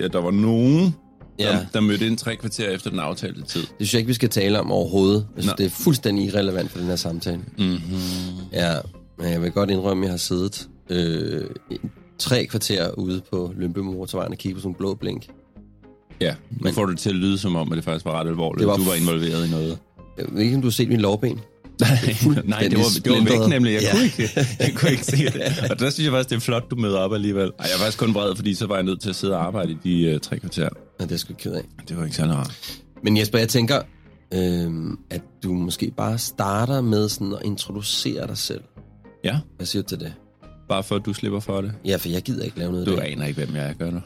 Ja, der var nogen, Ja. der, der mødte ind tre kvarter efter den aftalte tid. Det synes jeg ikke, vi skal tale om overhovedet. Jeg synes, Nå. det er fuldstændig irrelevant for den her samtale. Mm-hmm. Ja, men jeg vil godt indrømme, at jeg har siddet øh, i tre kvarter ude på Motorvejen og kigget på sådan en blå blink. Ja, nu Men- får du det til at lyde som om, at det faktisk var ret alvorligt. Det var du var involveret i noget. Jeg ved ikke, om du har set min lovben. Nej, det var, det var væk nemlig. Jeg, Ja. kunne ikke, jeg kunne ikke se det. Og der synes jeg faktisk, det er flot, du møder op alligevel. Ej, jeg var faktisk kun vred, fordi så var jeg nødt til at sidde og arbejde i de uh, tre kvarter. Ja, det er sgu ked af. Det var ikke særlig rart. Men Jesper, jeg tænker, øh, at du måske bare starter med sådan at introducere dig selv. Ja, Hvad siger du til det? Bare for at du slipper for det. Ja, for jeg gider ikke lave noget Du af det. aner ikke, hvem jeg er, gør du?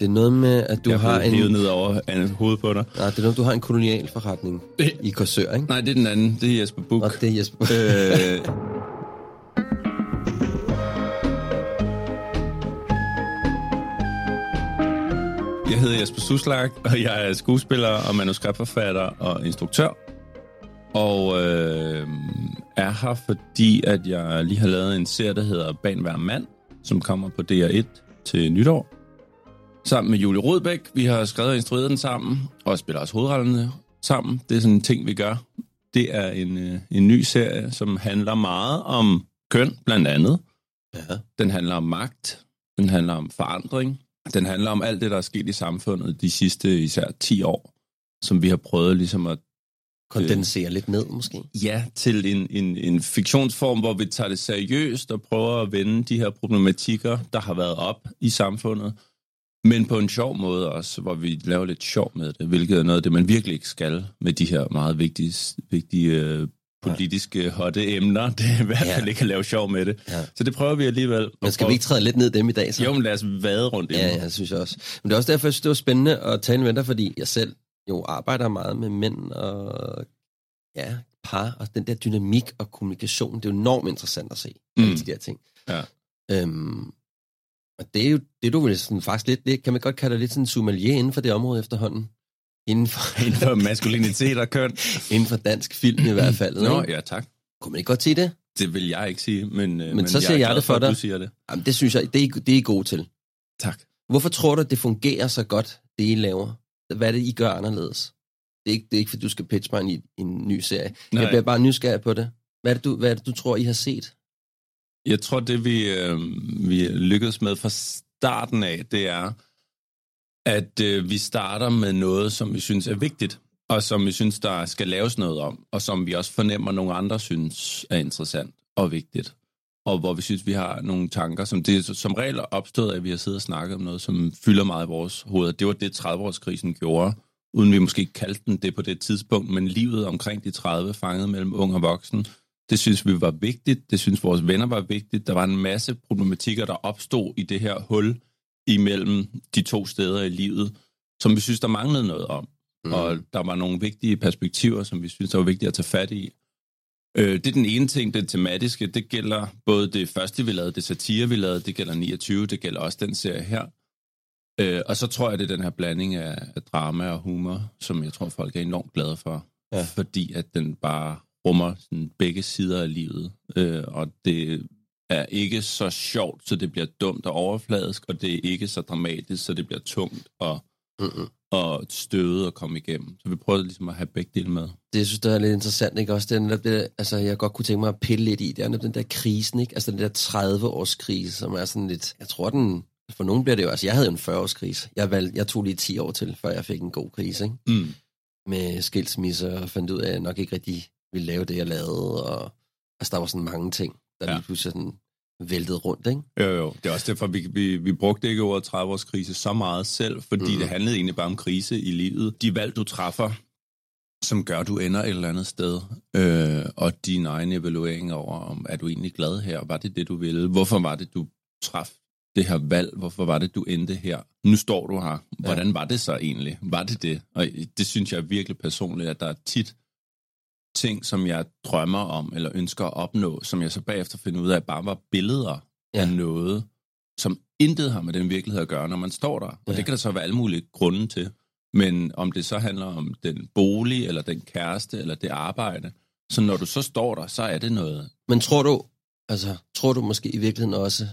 Det er noget med, at du jeg har en... ned over andet hoved på dig. Nej, det er noget, du har en kolonial forretning i Korsør, ikke? Nej, det er den anden. Det er Jesper Buch. Og det er Jesper. Øh, jeg hedder Jesper Suslag, og jeg er skuespiller og manuskriptforfatter og instruktør. Og øh, er her, fordi at jeg lige har lavet en serie, der hedder Ban hver mand, som kommer på DR1 til nytår. Sammen med Julie Rodbæk. Vi har skrevet og instrueret den sammen, og spiller også hovedrollerne sammen. Det er sådan en ting, vi gør. Det er en, øh, en ny serie, som handler meget om køn, blandt andet. Ja. Den handler om magt. Den handler om forandring. Den handler om alt det, der er sket i samfundet de sidste især 10 år, som vi har prøvet ligesom at Kondensere lidt ned, måske. ja til en, en, en fiktionsform, hvor vi tager det seriøst og prøver at vende de her problematikker, der har været op i samfundet, men på en sjov måde også, hvor vi laver lidt sjov med det, hvilket er noget af det, man virkelig ikke skal med de her meget vigtige, vigtige øh, politiske hotte emner. Det er i hvert fald Ja. ikke at lave sjov med det. Ja. Så det prøver vi alligevel. Men skal vi ikke træde lidt ned dem i dag, så? Jo, men lad os vade rundt i Ja, ja, synes jeg også. Men det er også derfor, jeg synes, det var spændende at tale med dig, fordi jeg selv jo arbejder meget med mænd og ja, par, og den der dynamik og kommunikation, det er jo enormt interessant at se, mm. alle de der ting. Ja. Øhm, og det er jo det, du vil sådan faktisk lidt, det kan man godt kalde dig lidt sådan en sommelier inden for det område efterhånden. Inden for, Inden for maskulinitet og køn. inden for dansk film i hvert fald. Nå, ikke? ja, tak. Kunne man ikke godt sige det? Det vil jeg ikke sige, men, men, men så siger er jeg glad det for at dig. Du siger det. Jamen, det synes jeg, det er, det er I gode til. Tak. Hvorfor tror du, at det fungerer så godt, det I laver? Hvad det, I gør anderledes? Det er ikke, det er ikke fordi du skal pitche mig en, i en ny serie. Nej. Jeg bliver bare nysgerrig på det. Hvad er det, du, hvad er det, du tror, I har set? Jeg tror, det vi, øh, vi lykkedes med fra starten af, det er, at øh, vi starter med noget, som vi synes er vigtigt, og som vi synes, der skal laves noget om, og som vi også fornemmer, nogle andre synes er interessant og vigtigt. Og hvor vi synes, vi har nogle tanker, som det som regel er opstået at vi har siddet og snakket om noget, som fylder meget i vores hoveder. Det var det, 30-årskrisen gjorde, uden vi måske kaldte den det på det tidspunkt, men livet omkring de 30, fanget mellem ung og voksen, det synes vi var vigtigt. Det synes vores venner var vigtigt. Der var en masse problematikker, der opstod i det her hul imellem de to steder i livet, som vi synes, der manglede noget om. Mm. Og der var nogle vigtige perspektiver, som vi synes, der var vigtige at tage fat i. Øh, det er den ene ting, det tematiske. Det gælder både det første, vi lavede, det satire, vi lavede, det gælder 29, det gælder også den serie her. Øh, og så tror jeg, det er den her blanding af, af drama og humor, som jeg tror, folk er enormt glade for. Ja. Fordi at den bare rummer sådan begge sider af livet. Øh, og det er ikke så sjovt, så det bliver dumt og overfladisk, og det er ikke så dramatisk, så det bliver tungt og. Og støvet at komme igennem. Så vi prøver ligesom at have begge dele med. Det jeg synes det er lidt interessant, ikke? Også det, er netop det, altså, jeg godt kunne tænke mig at pille lidt i, det er den der krisen, ikke? Altså den der 30-års krise, som er sådan lidt, jeg tror den, for nogen bliver det jo, altså jeg havde jo en 40-års krise. Jeg, valgte, jeg tog lige 10 år til, før jeg fik en god krise, ikke? Mm. med skilsmisse og fandt ud af, at jeg nok ikke rigtig ville lave det, jeg lavede. Og, altså, der var sådan mange ting, der Ja. lige pludselig sådan væltede rundt, ikke? Jo, jo. Det er også derfor, vi, vi, vi brugte ikke ordet 30 års krise så meget selv, fordi mm. det handlede egentlig bare om krise i livet. De valg, du træffer som gør, at du ender et eller andet sted, øh, og din egen evaluering over, om er du egentlig glad her? Var det det, du ville? Hvorfor var det, du traf det her valg? Hvorfor var det, du endte her? Nu står du her. Hvordan ja. var det så egentlig? Var det det? Og det synes jeg er virkelig personligt, at der er tit ting, som jeg drømmer om, eller ønsker at opnå, som jeg så bagefter finder ud af, bare var billeder ja. af noget, som intet har med den virkelighed at gøre, når man står der. Og ja. det kan der så være alle mulige grunde til. Men om det så handler om den bolig, eller den kæreste, eller det arbejde, så når du så står der, så er det noget. Men tror du, altså, tror du måske i virkeligheden også,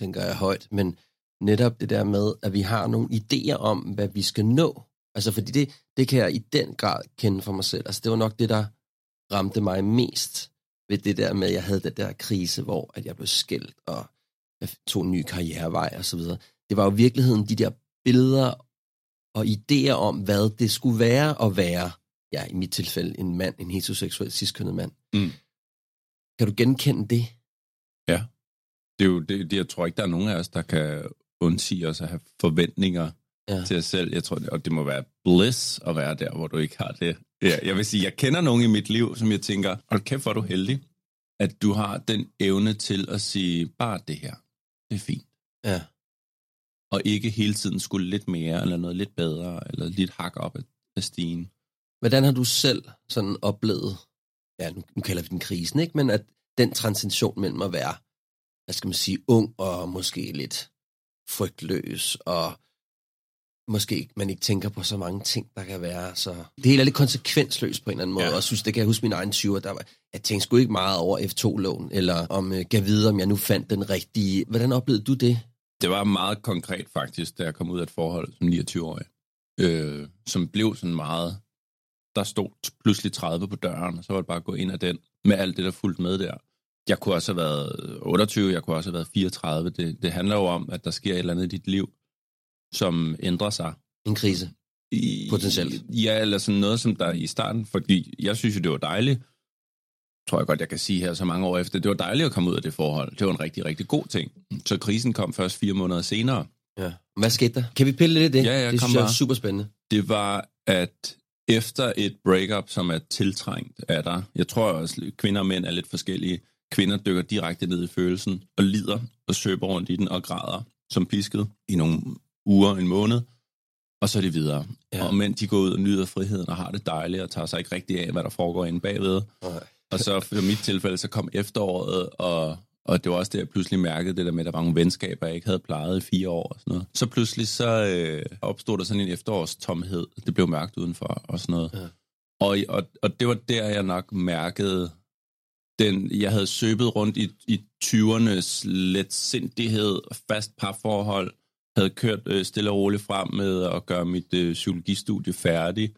tænker jeg højt, men netop det der med, at vi har nogle idéer om, hvad vi skal nå. Altså, fordi det, det kan jeg i den grad kende for mig selv. Altså, det var nok det, der ramte mig mest ved det der med, at jeg havde den der krise, hvor at jeg blev skældt, og jeg tog en ny karrierevej og så videre. Det var jo i virkeligheden de der billeder og idéer om, hvad det skulle være at være, ja, i mit tilfælde, en mand, en heteroseksuel ciskønnet mand. Mm. Kan du genkende det? Ja. Det er jo det, det, jeg tror ikke, der er nogen af os, der kan undsige os at have forventninger ja. til os selv. Jeg tror, og det må være bliss at være der, hvor du ikke har det. Ja, jeg vil sige, jeg kender nogen i mit liv, som jeg tænker, hold kæft, hvor er du heldig, at du har den evne til at sige, bare det her, det er fint. Ja og ikke hele tiden skulle lidt mere, eller noget lidt bedre, eller lidt hak op af stigen. Hvordan har du selv sådan oplevet, ja, nu, nu kalder vi den krisen, ikke? men at den transition mellem at være, hvad skal man sige, ung og måske lidt frygtløs, og måske man ikke tænker på så mange ting, der kan være. Så det hele er lidt konsekvensløst på en eller anden måde. Ja. Og synes, det kan jeg huske min egen 20'er, der var, jeg tænkte sgu ikke meget over F2-lån, eller om uh, gav videre, om jeg nu fandt den rigtige. Hvordan oplevede du det? Det var meget konkret faktisk, da jeg kom ud af et forhold som 29-årig, øh, som blev sådan meget, der stod pludselig 30 på døren, og så var det bare at gå ind af den, med alt det, der fulgte med der. Jeg kunne også have været 28, jeg kunne også have været 34. Det, det handler jo om, at der sker et eller andet i dit liv, som ændrer sig. En krise, potentielt. Ja, eller sådan noget, som der i starten, fordi jeg synes jo, det var dejligt, tror jeg godt, jeg kan sige her så mange år efter, det var dejligt at komme ud af det forhold. Det var en rigtig, rigtig god ting. Så krisen kom først fire måneder senere. Ja. Hvad skete der? Kan vi pille lidt i det? Ja, ja, det synes jeg er super spændende. Det var, at efter et breakup, som er tiltrængt af dig, jeg tror også, at kvinder og mænd er lidt forskellige. Kvinder dykker direkte ned i følelsen og lider og søber rundt i den og græder som pisket i nogle uger, en måned, og så er det videre. Ja. Og mænd, de går ud og nyder friheden og har det dejligt og tager sig ikke rigtig af, hvad der foregår inde bagved. Nej. Og så for mit tilfælde, så kom efteråret, og, og det var også det, jeg pludselig mærkede det der med, at der var nogle venskaber, jeg ikke havde plejet i fire år og sådan noget. Så pludselig så øh, opstod der sådan en efterårstomhed. Det blev mørkt udenfor og sådan noget. Ja. Og, og, og det var der, jeg nok mærkede, den, jeg havde søbet rundt i, i 20'ernes letsindighed, fast parforhold, havde kørt øh, stille og roligt frem med at gøre mit øh, psykologistudie færdig.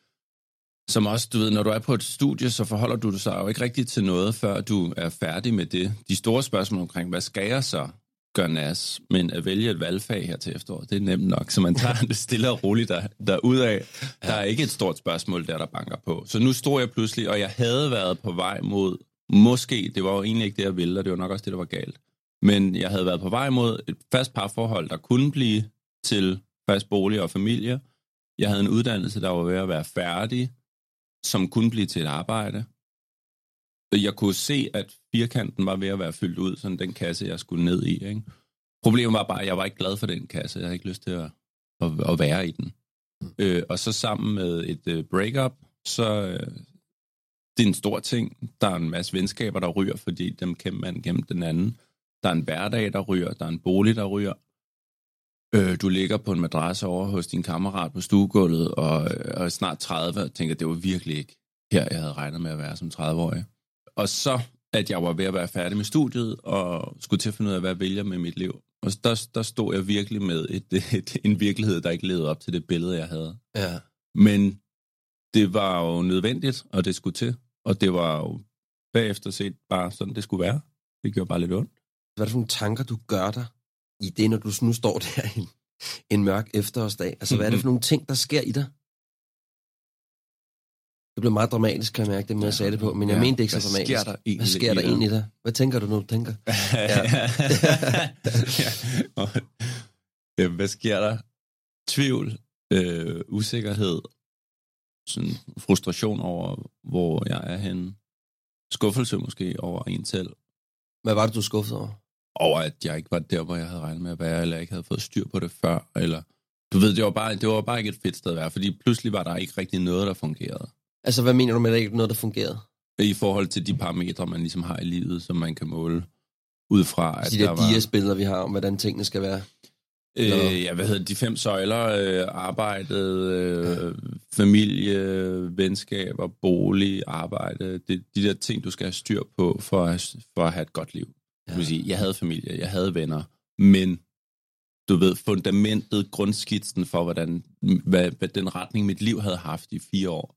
som også, du ved, når du er på et studie, så forholder du dig jo ikke rigtigt til noget, før du er færdig med det. De store spørgsmål omkring, hvad skal jeg så gøre nas, men at vælge et valgfag her til efteråret, det er nemt nok, så man tager det stille og roligt der, derudad. Der er ikke et stort spørgsmål, der der banker på. Så nu stod jeg pludselig, og jeg havde været på vej mod, måske, det var jo egentlig ikke det, jeg ville, og det var nok også det, der var galt. Men jeg havde været på vej mod et fast parforhold, der kunne blive til fast bolig og familie. Jeg havde en uddannelse, der var ved at være færdig som kunne blive til et arbejde. Jeg kunne se, at firkanten var ved at være fyldt ud, sådan den kasse, jeg skulle ned i. Ikke? Problemet var bare, at jeg var ikke glad for den kasse. Jeg havde ikke lyst til at, at, at være i den. Mm. Øh, og så sammen med et øh, breakup, så øh, det er en stor ting. Der er en masse venskaber, der ryger, fordi dem kæmper man gennem den anden. Der er en hverdag, der ryger. Der er en bolig, der ryger. Øh, du ligger på en madras over hos din kammerat på stuegulvet, og, og er snart 30, og tænker, det var virkelig ikke her, jeg havde regnet med at være som 30-årig. Og så, at jeg var ved at være færdig med studiet, og skulle til at finde ud af, hvad jeg vælger med mit liv. Og der, der stod jeg virkelig med et, et, en virkelighed, der ikke levede op til det billede, jeg havde. Ja. Men det var jo nødvendigt, og det skulle til. Og det var jo bagefter set bare sådan, det skulle være. Det gjorde bare lidt ondt. Hvad er det for nogle tanker, du gør dig i det, når du nu står der en, en mørk efterårsdag? Altså, hvad er det for nogle ting, der sker i dig? Det blev meget dramatisk, kan jeg mærke, det med, jeg sagde det på, men jeg ja, mente det ikke så dramatisk. Sker der hvad sker der egentlig i dig? Hvad tænker du, når du tænker? Ja. ja. Hvad sker der? Tvivl, øh, usikkerhed, sådan frustration over, hvor jeg er henne. Skuffelse måske over en selv. Hvad var det, du skuffede over? Over at jeg ikke var der, hvor jeg havde regnet med at være, eller ikke havde fået styr på det før, eller... Du ved, det var, bare, det var bare ikke et fedt sted at være, fordi pludselig var der ikke rigtig noget, der fungerede. Altså, hvad mener du med, at der ikke noget, der fungerede? I forhold til de parametre, man ligesom har i livet, som man kan måle ud fra, at De der der var... diasbilleder, vi har om, hvordan tingene skal være. Øh, ja, hvad hedder de fem søjler? Øh, arbejdet, øh, familie, venskaber, bolig, arbejde. Det, de der ting, du skal have styr på for, at- for at have et godt liv. Ja. Vil sige, jeg havde familie, jeg havde venner, men du ved, fundamentet, grundskitsen for, hvordan, hvad, hvad den retning, mit liv havde haft i fire år,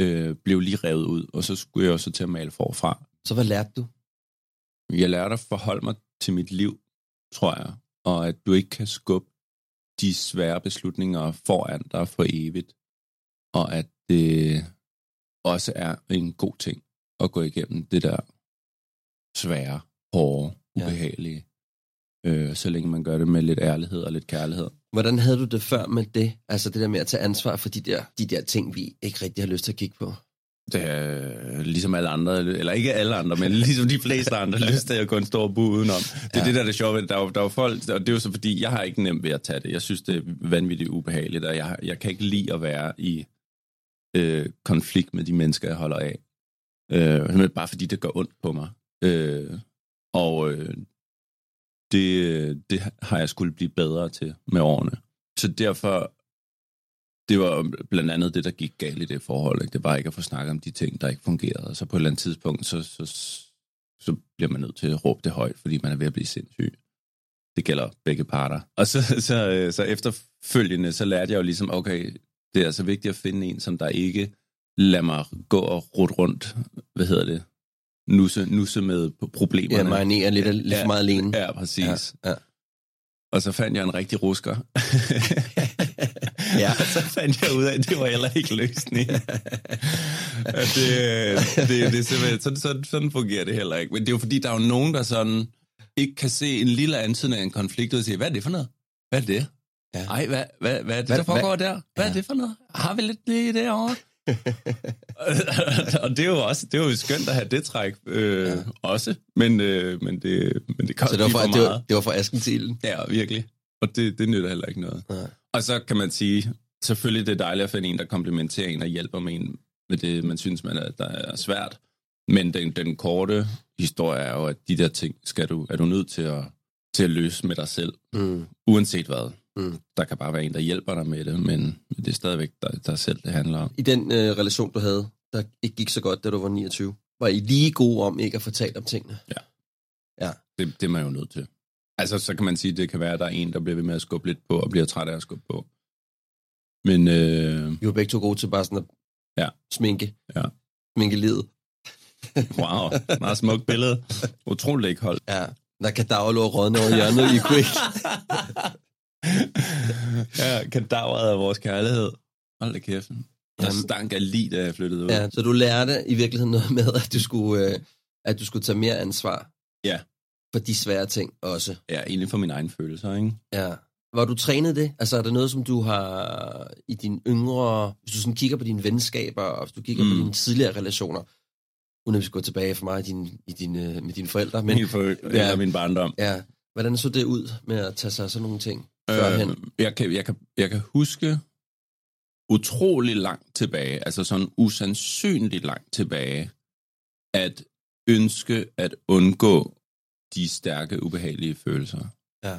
øh, blev lige revet ud, og så skulle jeg jo så til at male forfra. Så hvad lærte du? Jeg lærte at forholde mig til mit liv, tror jeg, og at du ikke kan skubbe de svære beslutninger foran dig for evigt, og at det også er en god ting at gå igennem det der svære, hårde, Ja. ubehagelige, øh, så længe man gør det med lidt ærlighed og lidt kærlighed. Hvordan havde du det før med det? Altså det der med at tage ansvar for de der, de der ting, vi ikke rigtig har lyst til at kigge på. Det er ligesom alle andre, eller ikke alle andre, men ligesom de fleste andre, lyst til at gå en stor bu udenom. Det er Ja. det, der er det sjove. Der er, der er folk, og det er jo så fordi, jeg har ikke nemt ved at tage det. Jeg synes, det er vanvittigt ubehageligt, og jeg, jeg kan ikke lide at være i øh, konflikt med de mennesker, jeg holder af. Øh, bare fordi det gør ondt på mig. Øh, og øh, det, det har jeg skulle blive bedre til med årene. Så derfor det var blandt andet det, der gik galt i det forhold. Ikke? Det var ikke at få snakket om de ting, der ikke fungerede. Og så på et eller andet tidspunkt, så, så, så bliver man nødt til at råbe det højt, fordi man er ved at blive sindssyg. Det gælder begge parter. Og så, så, øh, så efterfølgende, så lærte jeg jo ligesom, okay, det er altså vigtigt at finde en, som der ikke lader mig gå og rute rundt, hvad hedder det, nusse, nusse med problemerne. Ja, marinere lidt, lidt Ja. for meget alene. Ja, præcis. Ja, ja. Og så fandt jeg en rigtig rusker. Ja. Og så fandt jeg ud af, at det var heller ikke løsningen. Det, det, det simpelthen, sådan, sådan, sådan fungerer det heller ikke. Men det er jo fordi, der er jo nogen, der sådan ikke kan se en lille antydning af en konflikt, og siger, hvad er det for noget? Hvad er det? Ja. Ej, hvad, hvad, hvad er det, Hvad- der foregår der? Hvad Ja. er det for noget? Har vi lidt det derovre? og det er jo også det er jo skønt at have det træk øh, Ja. også, men, øh, men det, men det kan Så det var, for, for det, meget. var, det var for asken til ilden. Ja, virkelig. Og det, det nytter heller ikke noget. Nej. Og så kan man sige, selvfølgelig det er dejligt at finde en, der komplementerer en og hjælper med en med det, man synes, man er, der er svært. Men den, den korte historie er jo, at de der ting skal du, er du nødt til at, til at løse med dig selv, Mm. uanset hvad. Mm. Der kan bare være en, der hjælper dig med det, men det er stadigvæk dig, dig selv, det handler om. I den øh, relation, du havde, der ikke gik så godt, da du var 29, var I lige gode om ikke at fortælle om tingene? Det, det er man jo nødt til. Altså, så kan man sige, at det kan være, at der er en, der bliver ved med at skubbe lidt på, og bliver træt af at skubbe på. Men øh, I var begge to gode til bare sådan at Ja. sminke. Ja. Sminke livet. wow, meget smukt billede. Utroligt ikke holdt. Ja. Der kan dage lå rådne over hjørnet, I kunne ikke. ja, kadaveret af vores kærlighed. Hold da kæft. Der Jamen. stank af lige, da jeg flyttede ud. Ja, så du lærte i virkeligheden noget med, at du skulle, øh, at du skulle tage mere ansvar. Ja. For de svære ting også. ja, egentlig for mine egne følelser, ikke? Ja. Var du trænet det? Altså er det noget, som du har i dine yngre... Hvis du sådan kigger på dine venskaber, og hvis du kigger mm. på dine tidligere relationer, uden at vi skal gå tilbage for mig i din, i din, øh, med dine forældre, men Men, for, ja. Min barndom. ja, hvordan så det ud med at tage sig af sådan nogle ting førhen? Øh, jeg, kan, jeg, kan, jeg kan huske utrolig langt tilbage, altså sådan usandsynligt langt tilbage, at ønske at undgå de stærke, ubehagelige følelser. Ja.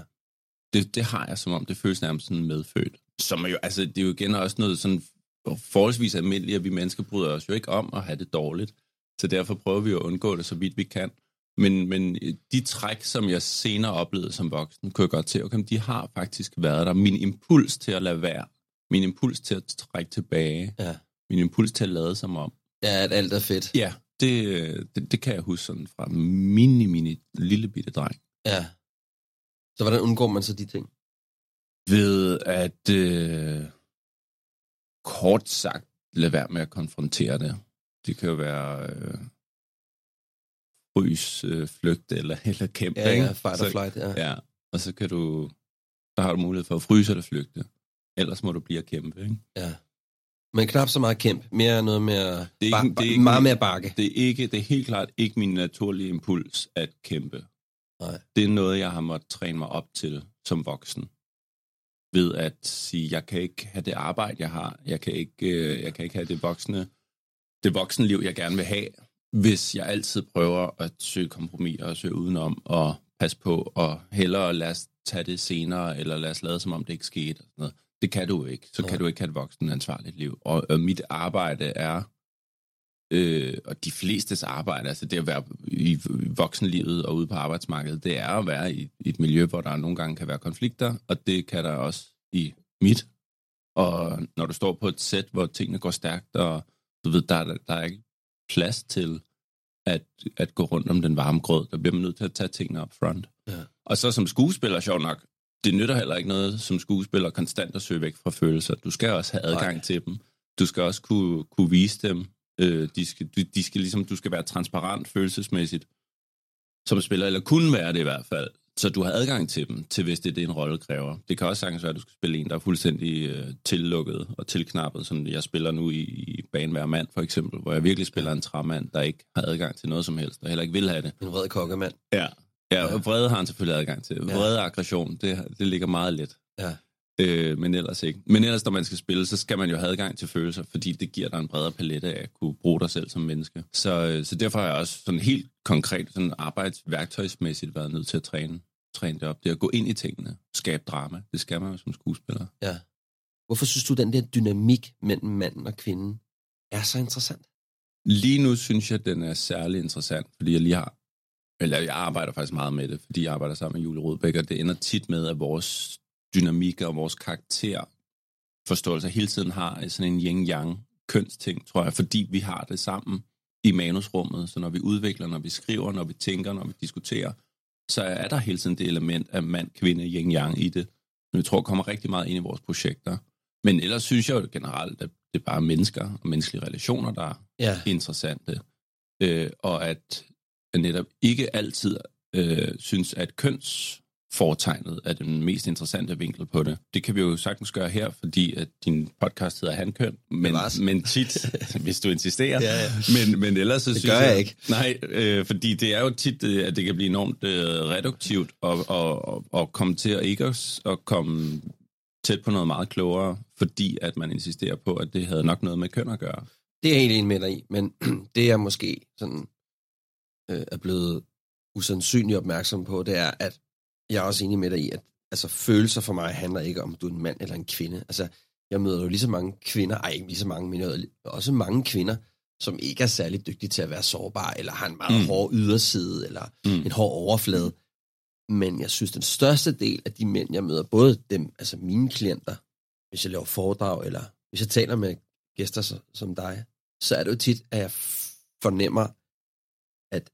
Det, det har jeg som om, det føles nærmest sådan medfødt. Som er jo, altså, det er jo igen også noget sådan forholdsvis almindeligt, at vi mennesker bryder os jo ikke om at have det dårligt. Så derfor prøver vi at undgå det så vidt vi kan. Men, men de træk, som jeg senere oplevede som voksen, kunne jeg godt til, okay, de har faktisk været der. Min impuls til at lade være, min impuls til at trække tilbage, Ja. min impuls til at lade som om. Ja, at alt er fedt. Ja, det, det, det kan jeg huske sådan fra mini, mini, lille bitte dreng. Ja. Så hvordan undgår man så de ting? Ved at øh, kort sagt lade være med at konfrontere det. Det kan jo være øh, frys, øh, flygt eller, eller kæmpe. Ja, ja fight or Så- flight, ja. Ja, og så kan du, der har du mulighed for at fryse eller flygte. Ellers må du blive at kæmpe, ikke? ja. Men knap så meget kæmp. Mere noget mere... Det er ikke- det er ikke- meget mere bakke. Det er, ikke, det er helt klart ikke min naturlige impuls at kæmpe. Nej. Det er noget, jeg har måttet træne mig op til som voksen. Ved at sige, jeg kan ikke have det arbejde, jeg har. Jeg kan ikke, øh, jeg kan ikke have det voksne, det voksenliv, jeg gerne vil have, hvis jeg altid prøver at søge kompromis og søge udenom og passe på og hellere lade os tage det senere, eller lade os lade som om det ikke skete. Og sådan noget. Det kan du ikke. Så Nej. kan du ikke have et voksen ansvarligt liv. Og, og mit arbejde er øh, og de flestes arbejde, altså det at være i voksenlivet og ude på arbejdsmarkedet, det er at være i, i et miljø, hvor der nogle gange kan være konflikter, og det kan der også i mit. Og når du står på et sæt, hvor tingene går stærkt, og du ved, der, er- der er ikke plads til at, at gå rundt om den varme grød, der bliver man nødt til at tage tingene op front. Ja. Og så som skuespiller, sjov nok, det nytter heller ikke noget som skuespiller konstant at søge væk fra følelser. Du skal også have adgang Nej. til dem. Du skal også kunne, kunne vise dem. Øh, de skal, de, de skal ligesom, du skal være transparent følelsesmæssigt som spiller, eller kunne være det i hvert fald. Så du har adgang til dem, til hvis det er det, en rolle kræver. Det kan også sagtens være, at du skal spille en, der er fuldstændig øh, tillukket og tilknappet, som jeg spiller nu i, i Bane Hver Mand, for eksempel, hvor jeg virkelig spiller en træmand, der ikke har adgang til noget som helst, og heller ikke vil have det. En vred kokkemand. Ja, ja og vrede har han selvfølgelig adgang til. Vrede og aggression, det, det ligger meget let. Ja. Øh, men ellers ikke. Men ellers, når man skal spille, så skal man jo have adgang til følelser, fordi det giver dig en bredere palette af at kunne bruge dig selv som menneske. Så, øh, så derfor har jeg også sådan helt konkret, sådan arbejdsværktøjsmæssigt været nødt til at træne, træne det op. Det er at gå ind i tingene, skabe drama. Det skal man jo som skuespiller. Ja. Hvorfor synes du, den der dynamik mellem manden og kvinden er så interessant? Lige nu synes jeg, den er særlig interessant, fordi jeg lige har, eller jeg arbejder faktisk meget med det, fordi jeg arbejder sammen med Julie Rodbæk, og det ender tit med, at vores dynamik og vores karakter forståelse hele tiden har sådan en yin-yang kønsting, tror jeg, fordi vi har det sammen i manusrummet, så når vi udvikler, når vi skriver, når vi tænker, når vi diskuterer, så er der hele tiden det element af mand, kvinde, yin-yang i det, som jeg tror kommer rigtig meget ind i vores projekter. Men ellers synes jeg jo generelt, at det er bare mennesker og menneskelige relationer, der Ja. interessante, øh, og at jeg netop ikke altid øh, synes, at kønsfortegnet er den mest interessante vinkel på det. Det kan vi jo sagtens gøre her, fordi at din podcast hedder Hankøn, men, men tit, hvis du insisterer. Ja, ja. Men, men ellers så Det synes gør jeg ikke. Nej, øh, fordi det er jo tit, øh, at det kan blive enormt øh, reduktivt og, og, og, og komme til at ikke at, at komme tæt på noget meget klogere, fordi at man insisterer på, at det havde nok noget med køn at gøre. Det er jeg helt enig med dig i, men det jeg måske sådan, øh, er blevet usandsynligt opmærksom på, det er, at jeg er også enig med dig i, at altså, følelser for mig handler ikke om, du er en mand eller en kvinde. Altså, jeg møder jo lige så mange kvinder, ej ikke lige så mange, men jeg også mange kvinder, som ikke er særlig dygtige til at være sårbare, eller har en meget Mm. hård yderside, eller Mm. en hård overflade. Men jeg synes, den største del af de mænd, jeg møder, både dem, altså mine klienter, hvis jeg laver foredrag, eller hvis jeg taler med gæster så- som dig, så er det jo tit, at jeg fornemmer, at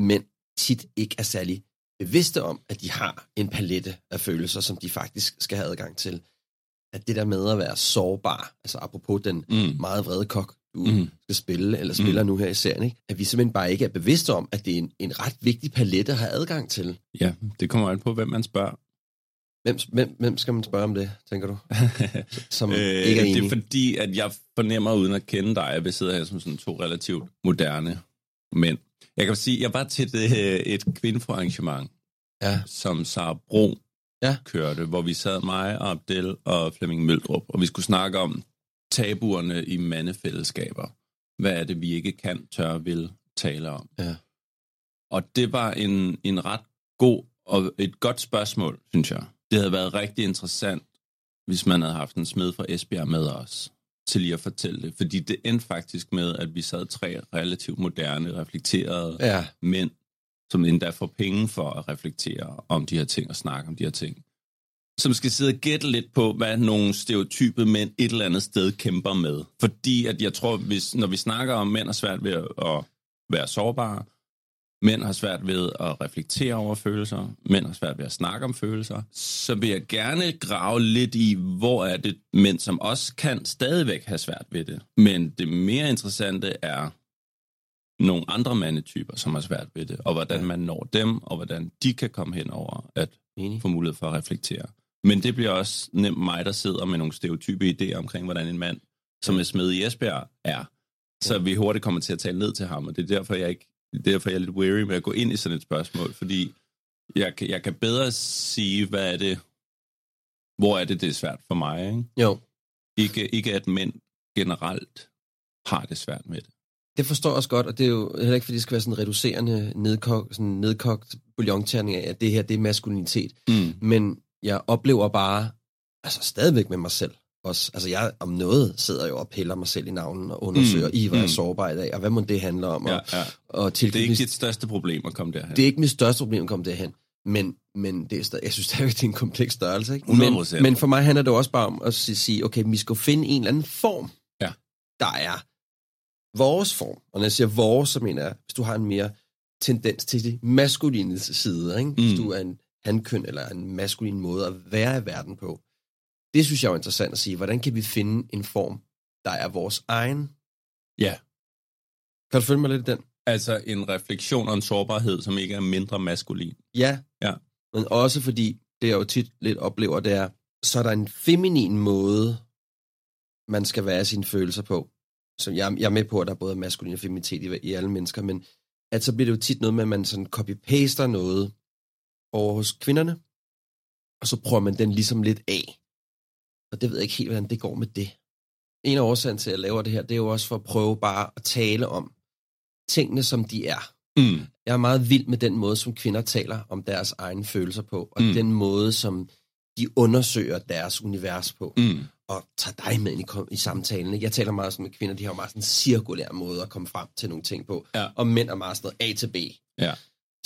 mænd tit ikke er særlig bevidste om, at de har en palette af følelser, som de faktisk skal have adgang til. At det der med at være sårbar, altså apropos den Mm. meget vrede kok, du Mm. mm. skal spille, eller spiller mm. nu her i serien, ikke? at vi simpelthen bare ikke er bevidste om, at det er en, en ret vigtig palette at have adgang til. Ja, det kommer an på, hvem man spørger. Hvem, hvem, hvem skal man spørge om det, tænker du? Som øh, ikke er det enig. er fordi, at jeg fornemmer, uden at kende dig, at vi sidder her som sådan to relativt moderne mænd. Jeg kan sige, jeg var til et, et kvindeforarrangement, Ja. som Sara Bro Ja. kørte, hvor vi sad mig og Abdel og Flemming Møldrup, og vi skulle snakke om tabuerne i mandefællesskaber. Hvad er det, vi ikke kan, tør, vil tale om? Ja. Og det var en, en ret god og et godt spørgsmål, synes jeg. Det havde været rigtig interessant, hvis man havde haft en smed fra Esbjerg med os, til lige at fortælle det. Fordi det endte faktisk med, at vi sad tre relativt moderne, reflekterede Ja, mænd, som endda får penge for at reflektere om de her ting og snakke om de her ting. Som skal sidde og gætte lidt på, hvad nogle stereotype mænd et eller andet sted kæmper med. Fordi at jeg tror, hvis, når vi snakker om mænd er svært ved at, at være sårbare, mænd har svært ved at reflektere over følelser, mænd har svært ved at snakke om følelser, så vil jeg gerne grave lidt i, hvor er det mænd, som også kan stadigvæk have svært ved det. Men det mere interessante er, nogle andre mandetyper, som har svært ved det, og hvordan man når dem, og hvordan de kan komme hen over at enig. få mulighed for at reflektere. Men det bliver også nemt mig, der sidder med nogle stereotype idéer omkring, hvordan en mand som er smed i Esbjerg, er. Så vi hurtigt kommer til at tale ned til ham, og det er derfor, jeg ikke derfor, jeg er lidt weary med at gå ind i sådan et spørgsmål, fordi jeg, jeg kan bedre sige, hvad er det, hvor er det, det er svært for mig. Ikke, Jo, ikke, ikke at mænd generelt har det svært med det. det forstår jeg også godt, og det er jo heller ikke, fordi det skal være sådan en reducerende, nedkogt, sådan nedkogt bouillonterning af, at det her, det er maskulinitet. Mm. Men jeg oplever bare, altså stadigvæk med mig selv, også, altså jeg om noget sidder jo og piller mig selv i navnen og undersøger, Mm, mm, i hvor jeg er mm. sårbar i dag, og hvad må det handle om, Ja, og, ja. og Det er ikke dit største problem at komme derhen. det er ikke mit største problem at komme derhen, men, men det er jeg synes stadigvæk, det er en kompleks størrelse. Ikke? 100%. Men, men for mig handler det også bare om at si- sige, okay, vi skal finde en eller anden form, Ja. der er vores form. Og når jeg siger vores, så mener jeg, hvis du har en mere tendens til det maskuline side, ikke? hvis Mm. du er en hankøn eller en maskulin måde at være i verden på. Det synes jeg er jo interessant at sige. Hvordan kan vi finde en form, der er vores egen? Ja. Kan du følge mig lidt i den? Altså en refleksion og en sårbarhed, som ikke er mindre maskulin. Ja. Ja. Men også fordi, det jeg jo tit lidt oplever, det er, så er der en feminin måde, man skal være sine følelser på. Så jeg, jeg er med på, at der både er maskulin og feminitet i, i alle mennesker, men at så bliver det jo tit noget med, at man sådan copy-paster noget over hos kvinderne, og så prøver man den ligesom lidt af. Og det ved jeg ikke helt, hvordan det går med det. En af årsagen til, at jeg laver det her, det er jo også for at prøve bare at tale om tingene, som de er. Mm. Jeg er meget vild med den måde, som kvinder taler om deres egne følelser på, og Mm. den måde, som de undersøger deres univers på, mm. Og tager dig med ind i, i samtalen. Ikke? Jeg taler meget sådan med kvinder, de har jo meget sådan en cirkulær måde at komme frem til nogle ting på, Ja. og mænd er meget sådan noget A til B. Ja.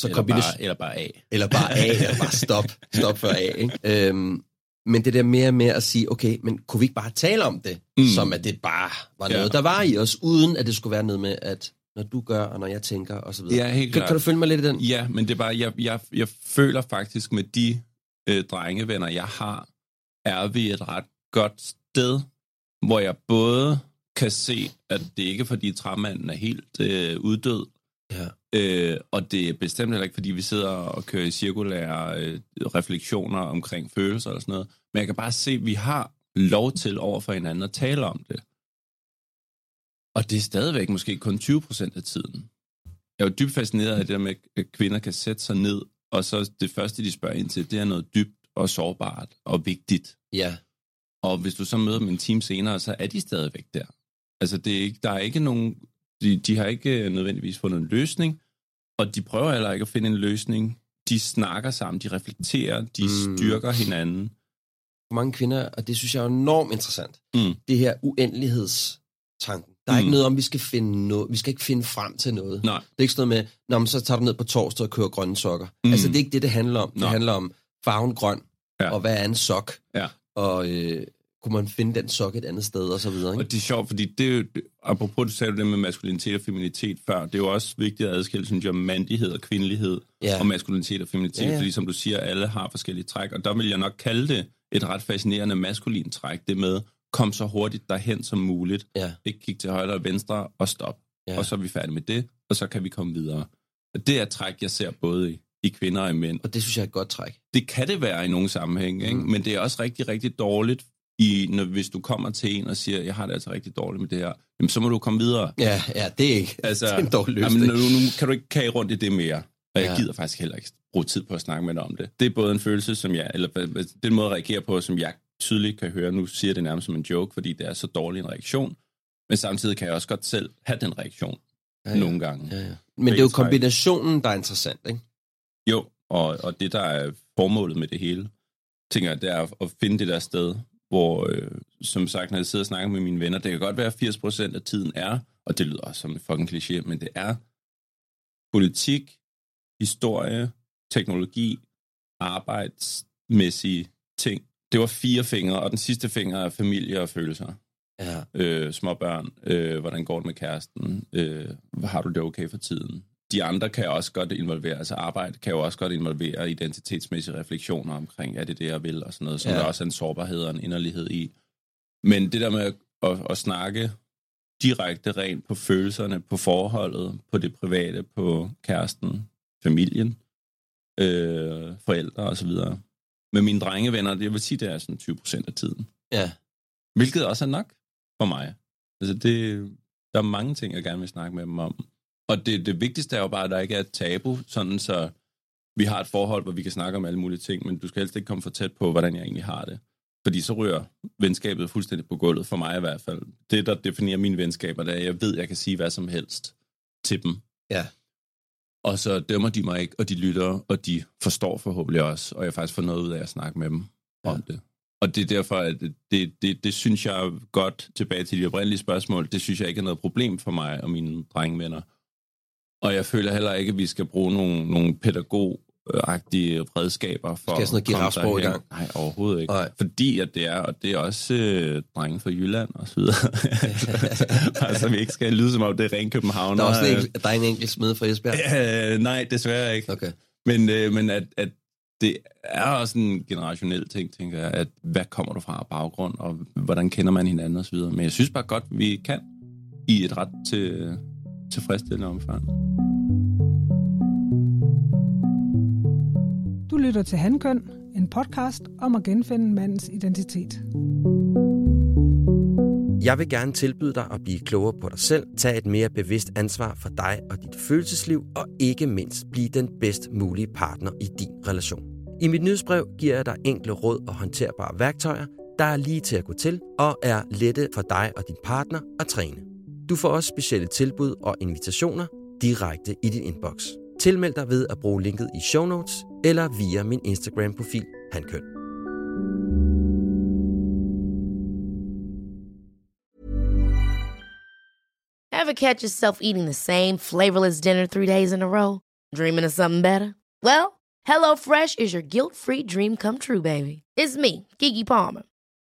Så Eller, kombination- bare, eller bare A. eller bare A, eller bare stop, stop for A. Ikke? Øhm, men det der mere med at sige, okay, men kunne vi ikke bare tale om det, Mm. som at det bare var noget, Ja. der var i os, uden at det skulle være noget med, at når du gør, og når jeg tænker, og så videre. Ja, helt kan, klart. kan du følge mig lidt i den? Ja, men det er bare, jeg, jeg, jeg føler faktisk med de øh, drengevenner, jeg har, er vi et ret godt sted, hvor jeg både kan se, at det ikke er, fordi træmanden er helt øh, uddød, Ja. Øh, og det er bestemt heller ikke, fordi vi sidder og kører i cirkulære øh, refleksioner omkring følelser og sådan noget, men jeg kan bare se, at vi har lov til over for hinanden at tale om det. Og det er stadigvæk måske kun 20 procent af tiden. Jeg er jo dybt fascineret af det der med, at kvinder kan sætte sig ned, og så det første, de spørger ind til, det er noget dybt og sårbart og vigtigt. Ja. Og hvis du så møder dem en time senere, så er de stadigvæk der. Altså, det er ikke, der er ikke nogen... De, de har ikke øh, nødvendigvis fundet en løsning, og de prøver heller ikke at finde en løsning. De snakker sammen, de reflekterer, de Mm. styrker hinanden. For mange kvinder, og det synes jeg er enormt interessant, Mm. det her uendelighedstanken. Der er Mm. ikke noget om, vi skal finde noget. Vi skal ikke finde frem til noget. Nej. Det er ikke sådan noget med, Nå, men så tager du ned på torsdag og kører grønne sokker. Mm. Altså, det er ikke det, det handler om. Det Nå. handler om farven grøn, ja. og hvad er en sok? Ja. Og øh, kunne man finde den sok et andet sted, og så videre. Ikke? Og det er sjovt, fordi det er apropos, du sagde det med maskulinitet og feminitet før, det er jo også vigtigt at adskille, synes jeg, mandighed og kvindelighed, Ja. og maskulinitet og feminitet, Ja, ja, fordi som du siger, alle har forskellige træk, og der vil jeg nok kalde det et ret fascinerende maskulin træk, det med, kom så hurtigt derhen som muligt, Ja. ikke kigge til højre og venstre, og stop. Ja. Og så er vi færdige med det, og så kan vi komme videre. Og det er et træk, jeg ser både i, i kvinder og i mænd. Og det synes jeg er et godt træk. Det kan det være i nogle sammenhæng, ikke? Mm. men det er også rigtig, rigtig dårligt, i, når, hvis du kommer til en og siger, jeg har det altså rigtig dårligt med det her, jamen, så må du komme videre. Ja, ja det er ikke Altså, det er en dårlig Jamen, løsning. nu, nu kan du ikke kage rundt i det mere. Og jeg Ja. gider faktisk heller ikke bruge tid på at snakke med dig om det. Det er både en følelse, som jeg, eller det er en måde at reagere på, som jeg tydeligt kan høre. Nu siger jeg det nærmest som en joke, fordi det er så dårlig en reaktion. Men samtidig kan jeg også godt selv have den reaktion ja, ja, nogle gange. Ja, ja. Men det er jo kombinationen, der er interessant, ikke? Jo, og, og det, der er formålet med det hele, tænker jeg, det er at finde det der sted, hvor, øh, som sagt, når jeg sidder og snakker med mine venner, det kan godt være, at 80% af tiden er, og det lyder også som en fucking kliché, men det er politik, historie, teknologi, arbejdsmæssige ting. Det var fire fingre, og den sidste finger er familie og følelser. Ja. Øh, små børn, øh, hvordan går det med kæresten, øh, har du det okay for tiden? De andre kan også godt involvere, altså arbejde kan jo også godt involvere identitetsmæssige refleksioner omkring, er det det, jeg vil, og sådan noget, som Ja. der også er en sårbarhed og en inderlighed i. Men det der med at, at, at snakke direkte rent på følelserne, på forholdet, på det private, på kæresten, familien, øh, forældre osv. Med mine drengevenner, jeg vil sige, det er sådan 20 procent af tiden. Ja. Hvilket også er nok for mig. Altså det, der er mange ting, jeg gerne vil snakke med dem om. Og det, det vigtigste er jo bare, at der ikke er et tabu, sådan så vi har et forhold, hvor vi kan snakke om alle mulige ting, men du skal helst ikke komme for tæt på, hvordan jeg egentlig har det. Fordi så rører venskabet fuldstændig på gulvet, for mig i hvert fald. Det, der definerer mine venskaber, det er, at jeg ved, at jeg kan sige hvad som helst til dem. Ja. Og så dømmer de mig ikke, og de lytter, og de forstår forhåbentlig også, og jeg faktisk får noget ud af at snakke med dem ja. om det. Og det er derfor, at det, det, det, det synes jeg godt, tilbage til de oprindelige spørgsmål, det synes jeg ikke er noget problem for mig og mine drengevenner. Og jeg føler heller ikke, at vi skal bruge nogle, nogle pædagog agtige redskaber for Skal sådan noget girafsprog i gang? Nej, overhovedet ikke. Nej. Fordi at det er, og det er også øh, drenge fra Jylland og så videre. altså, vi ikke skal lyde som om det er ren København. Der er, også en, enkelt- der er en enkelt smed fra Esbjerg. Øh, nej, desværre ikke. Okay. Men, øh, men at, at det er også en generationel ting, tænker jeg, at hvad kommer du fra baggrund, og hvordan kender man hinanden osv. Men jeg synes bare godt, vi kan i et ret til, tilfredsstillende omfang. Du lytter til Handkøn, en podcast om at genfinde mandens identitet. Jeg vil gerne tilbyde dig at blive klogere på dig selv, tage et mere bevidst ansvar for dig og dit følelsesliv, og ikke mindst blive den bedst mulige partner i din relation. I mit nyhedsbrev giver jeg dig enkle råd og håndterbare værktøjer, der er lige til at gå til og er lette for dig og din partner at træne. Du får også specielle tilbud og invitationer direkte i din inbox. Tilmeld dig ved at bruge linket i show notes eller via min Instagram-profil Handkøn. Ever catch yourself eating the same flavorless dinner three days in a row? Dreaming of something better? Well, HelloFresh is your guilt-free dream come true, baby. It's me, Kiki Palmer.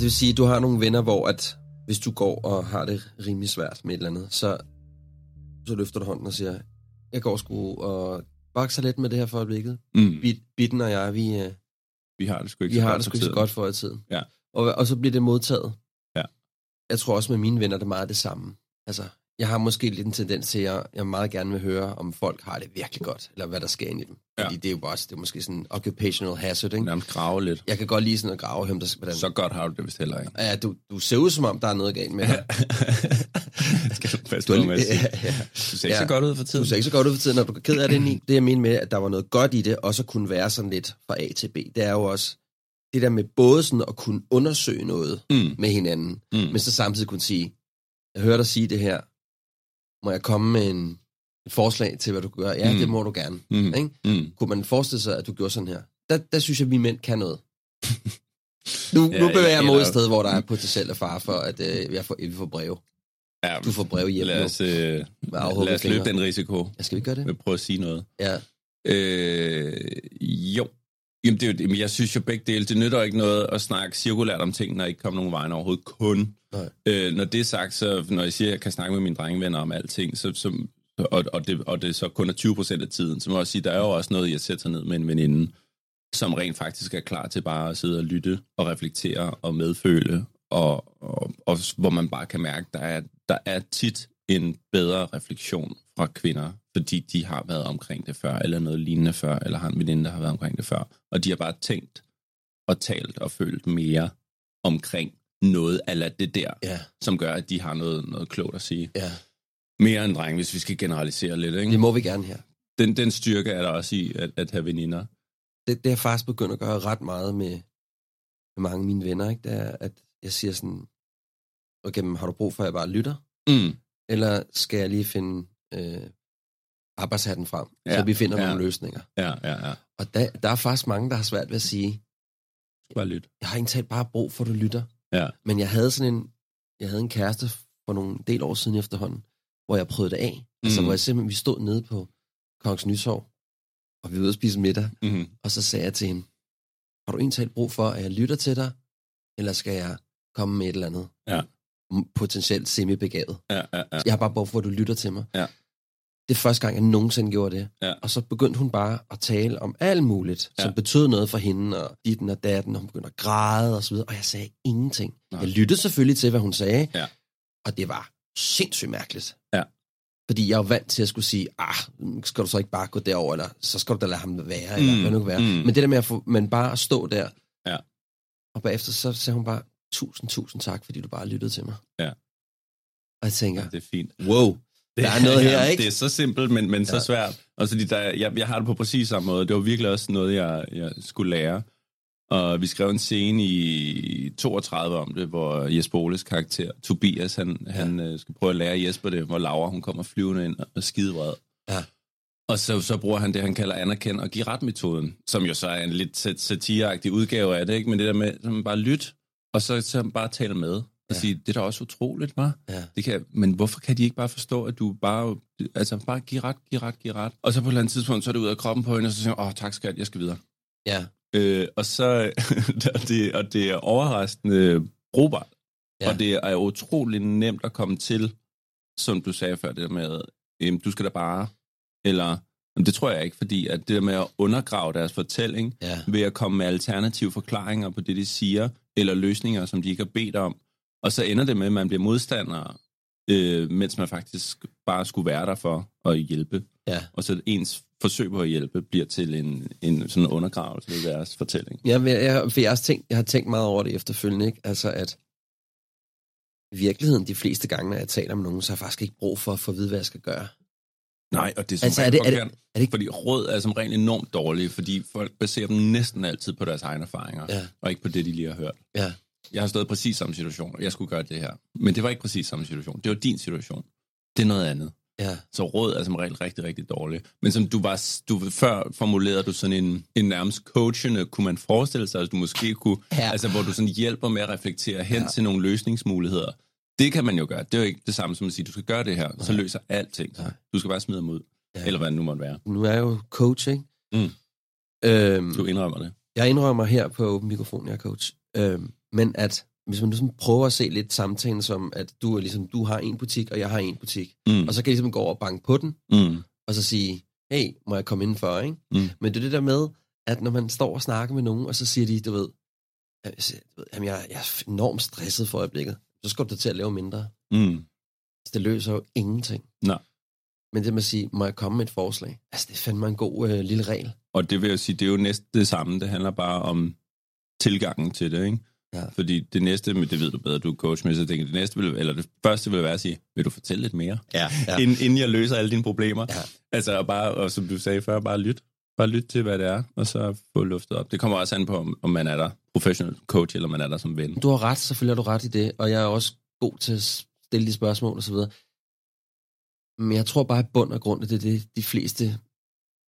Det vil sige, at du har nogle venner, hvor at hvis du går og har det rimelig svært med et eller andet, så, så løfter du hånden og siger, jeg går sgu og bakser lidt med det her for øjeblikket. Mm. Bit, Bitten og jeg, vi, øh, Vi har det sgu ikke vi så har godt det sgu ikke så godt for i tiden. Ja. Og, og så bliver det modtaget. Ja. Jeg tror også med mine venner, det er meget det samme. Altså, jeg har måske lidt en tendens til, at jeg, meget gerne vil høre, om folk har det virkelig godt, eller hvad der sker ind i dem. Ja. Fordi det er jo bare, det er måske sådan occupational hazard, ikke? Nærmest grave lidt. Jeg kan godt lide sådan at grave hem, der, hvordan... Så godt har du det vist heller ikke. Ja, du, du ser ud som om, der er noget galt med dig. Skal du passe Du med at sige. ja, ja. Du ser ikke så godt ud for tiden. Du ser ikke så godt ud for tiden, når du er ked af det. Det jeg mener med, at der var noget godt i det, og så kunne være sådan lidt fra A til B, det er jo også det der med både sådan at kunne undersøge noget Mm. med hinanden, Mm. men så samtidig kunne sige, jeg hører dig sige det her, må jeg komme med en, et forslag til, hvad du gør? Ja, Mm. det må du gerne. Mm. Ikke? Mm. Kunne man forestille sig, at du gjorde sådan her? Der, der synes jeg, at vi mænd kan noget. Nu, Ja, nu bevæger jeg mig ud et sted, hvor der er potentielle fare for, at øh, jeg får, vi får breve. Ja, Du får brev hjem lad os, øh, lad os løbe den risiko. Ja, skal vi gøre det? Jeg vil prøve at sige noget. Ja. Øh, jo. Jamen, det er jo, jamen, jeg synes jo begge dele, det nytter ikke noget at snakke cirkulært om ting, når ikke kommer nogen vejen overhovedet. Kun. Nej. Øh, når det er sagt, så når jeg siger, at jeg kan snakke med mine drengevenner om alting, så, så, og, og, det, og det så kun er 20 procent af tiden, så må jeg også sige, der er jo også noget, jeg sætter sig ned med en veninde, som rent faktisk er klar til bare at sidde og lytte og reflektere og medføle, og, og, og hvor man bare kan mærke, der er, der er tit en bedre refleksion fra kvinder, fordi de har været omkring det før, eller noget lignende før, eller har en veninde, der har været omkring det før. Og de har bare tænkt og talt og følt mere omkring noget af det der, Ja, som gør, at de har noget, noget klogt at sige. ja. Mere end dreng, hvis vi skal generalisere lidt. Ikke? Det må vi gerne her. Den, den styrke er der også i at, at have veninder. Det, det har faktisk begyndt at gøre ret meget med, med mange af mine venner, ikke? Det er, at jeg siger sådan, okay, men har du brug for, at jeg bare lytter? Mm. eller skal jeg lige finde øh, arbejdshatten frem, ja. Så vi finder ja. nogle løsninger. Ja, ja, ja. Og der, der er faktisk mange, der har svært ved at sige, Bare lyt. jeg har egentlig bare brug for, at du lytter. Ja. Men jeg havde sådan en, jeg havde en kæreste for nogle del år siden efterhånden, hvor jeg prøvede det af. Mm. Altså, Mhm. hvor jeg simpelthen, vi stod nede på Kongens Nytorv, og vi var ude at spise middag, Mm-hmm. og så sagde jeg til hende, har du egentlig brug for, at jeg lytter til dig, eller skal jeg komme med et eller andet? Ja. Potentielt semi-begavet. Ja, ja, ja. Jeg har bare brug for, at du lytter til mig. Ja. Det er første gang, jeg nogensinde gjorde det. Ja. Og så begyndte hun bare at tale om alt muligt, Ja. som betød noget for hende, og ditten og datten, og hun begyndte at græde og så videre, og jeg sagde ingenting. Nej. Jeg lyttede selvfølgelig til, hvad hun sagde, Ja. og det var sindssygt mærkeligt. Ja. Fordi jeg er vant til at skulle sige, ah, skal du så ikke bare gå derover, eller så skal du da lade ham være, eller Mm, hvad nu kan være. mm. Men det der med at få, men bare at stå der, Ja. og bagefter så sagde hun bare, tusind, tusind tak, fordi du bare lyttede til mig. Ja. Og jeg tænker, ja, det er fint. wow, Der er noget her, ikke? Det er så simpelt, men, men så Ja. svært. Og fordi der, jeg, jeg har det på præcis samme måde. Det var virkelig også noget, jeg, jeg skulle lære. Og vi skrev en scene i 32 om det, hvor Jesper Oles karakter, Tobias, han, ja. han øh, skal prøve at lære Jesper det, hvor Laura hun kommer flyvende ind og skidevred. Ja. Og så, så bruger han det, han kalder anerkend og give ret-metoden, som jo så er en lidt sat- satireagtig udgave af det, ikke? men det der med, at man bare lyt, og så, så bare tale med, og Ja. sige, det er da også utroligt, var. Ja. Det kan, men hvorfor kan de ikke bare forstå, at du bare, altså bare giv ret, giv ret, giv ret. Og så på et eller andet tidspunkt, så er det ud af kroppen på hende, og så siger åh, tak skat, jeg skal videre. ja, Øh, og så, og det, og det er overraskende brugbart. Ja. Og det er utrolig nemt at komme til, som du sagde før, det der med, øhm, du skal da bare, eller, jamen, det tror jeg ikke, fordi at det der med at undergrave deres fortælling, ja, ved at komme med alternative forklaringer på det, de siger, eller løsninger, som de ikke har bedt om. Og så ender det med, at man bliver modstander, øh, mens man faktisk bare skulle være der for at hjælpe. ja. Og så ens forsøg på at hjælpe bliver til en, en sådan undergravelse af deres fortælling. Ja, men jeg, for jeg, har tænkt, jeg har tænkt meget over det efterfølgende, ikke? Altså, at i virkeligheden, de fleste gange, når jeg taler med nogen, så har jeg faktisk ikke brug for at få at vide, hvad jeg skal gøre. Nej, og det er som Altså, er det- er det- er det ikke- fordi råd er som regel enormt dårlige, fordi folk baserer dem næsten altid på deres egne erfaringer, Ja. og ikke på det, de lige har hørt. Ja. Jeg har stået i præcis samme situation, og jeg skulle gøre det her. Men det var ikke præcis samme situation. Det var din situation. Det er noget andet. Ja, Så råd er som regel rigtig, rigtig dårligt. Men som du var, du, før formulerede du sådan en, en nærmest coachende, kunne man forestille sig, at du måske kunne, Ja. altså hvor du sådan hjælper med at reflektere hen Ja. ja. til nogle løsningsmuligheder. Det kan man jo gøre. Det er jo ikke det samme som at sige, du skal gøre det her, så løser alting. Nej. Du skal bare smide dem ud. Ja. Ja. Eller hvad det nu måtte være. nu er jeg jo coach, ikke? Mm. Øhm, Du indrømmer det. jeg indrømmer her på åben mikrofon, jeg er coach. Øhm, men at hvis man ligesom prøver at se lidt samtalen som, at du, er ligesom, du har en butik, og jeg har en butik, Mm. og så kan jeg ligesom gå over og banke på den, Mm. og så sige, hey, må jeg komme indenfor, ikke? Mm. Men det er det der med, at når man står og snakker med nogen, og så siger de, du ved, jamen, jeg, jeg er enormt stresset for øjeblikket, så skal du til at lave mindre. Mm. Så det løser jo ingenting. Nej. Men det med at sige, må jeg komme med et forslag? Altså, det er fandme en god øh, lille regel. Og det vil jeg sige, det er jo næsten det samme. Det handler bare om tilgangen til det, ikke? Ja. Fordi det næste, men det ved du bedre, du er coach med, så tænker, det næste vil, eller det første vil være at sige, vil du fortælle lidt mere? Ja, ja. Inden, inden jeg løser alle dine problemer. Ja. Altså, og bare, og som du sagde før, bare lyt. Bare lyt til, hvad det er, og så få luftet op. Det kommer også an på, om, om man er der professionel coach, eller man er der som ven. Du har ret, selvfølgelig har du ret i det, og jeg er også god til at stille de spørgsmål og så videre. Men jeg tror bare, at bund og grund, at det er det, de fleste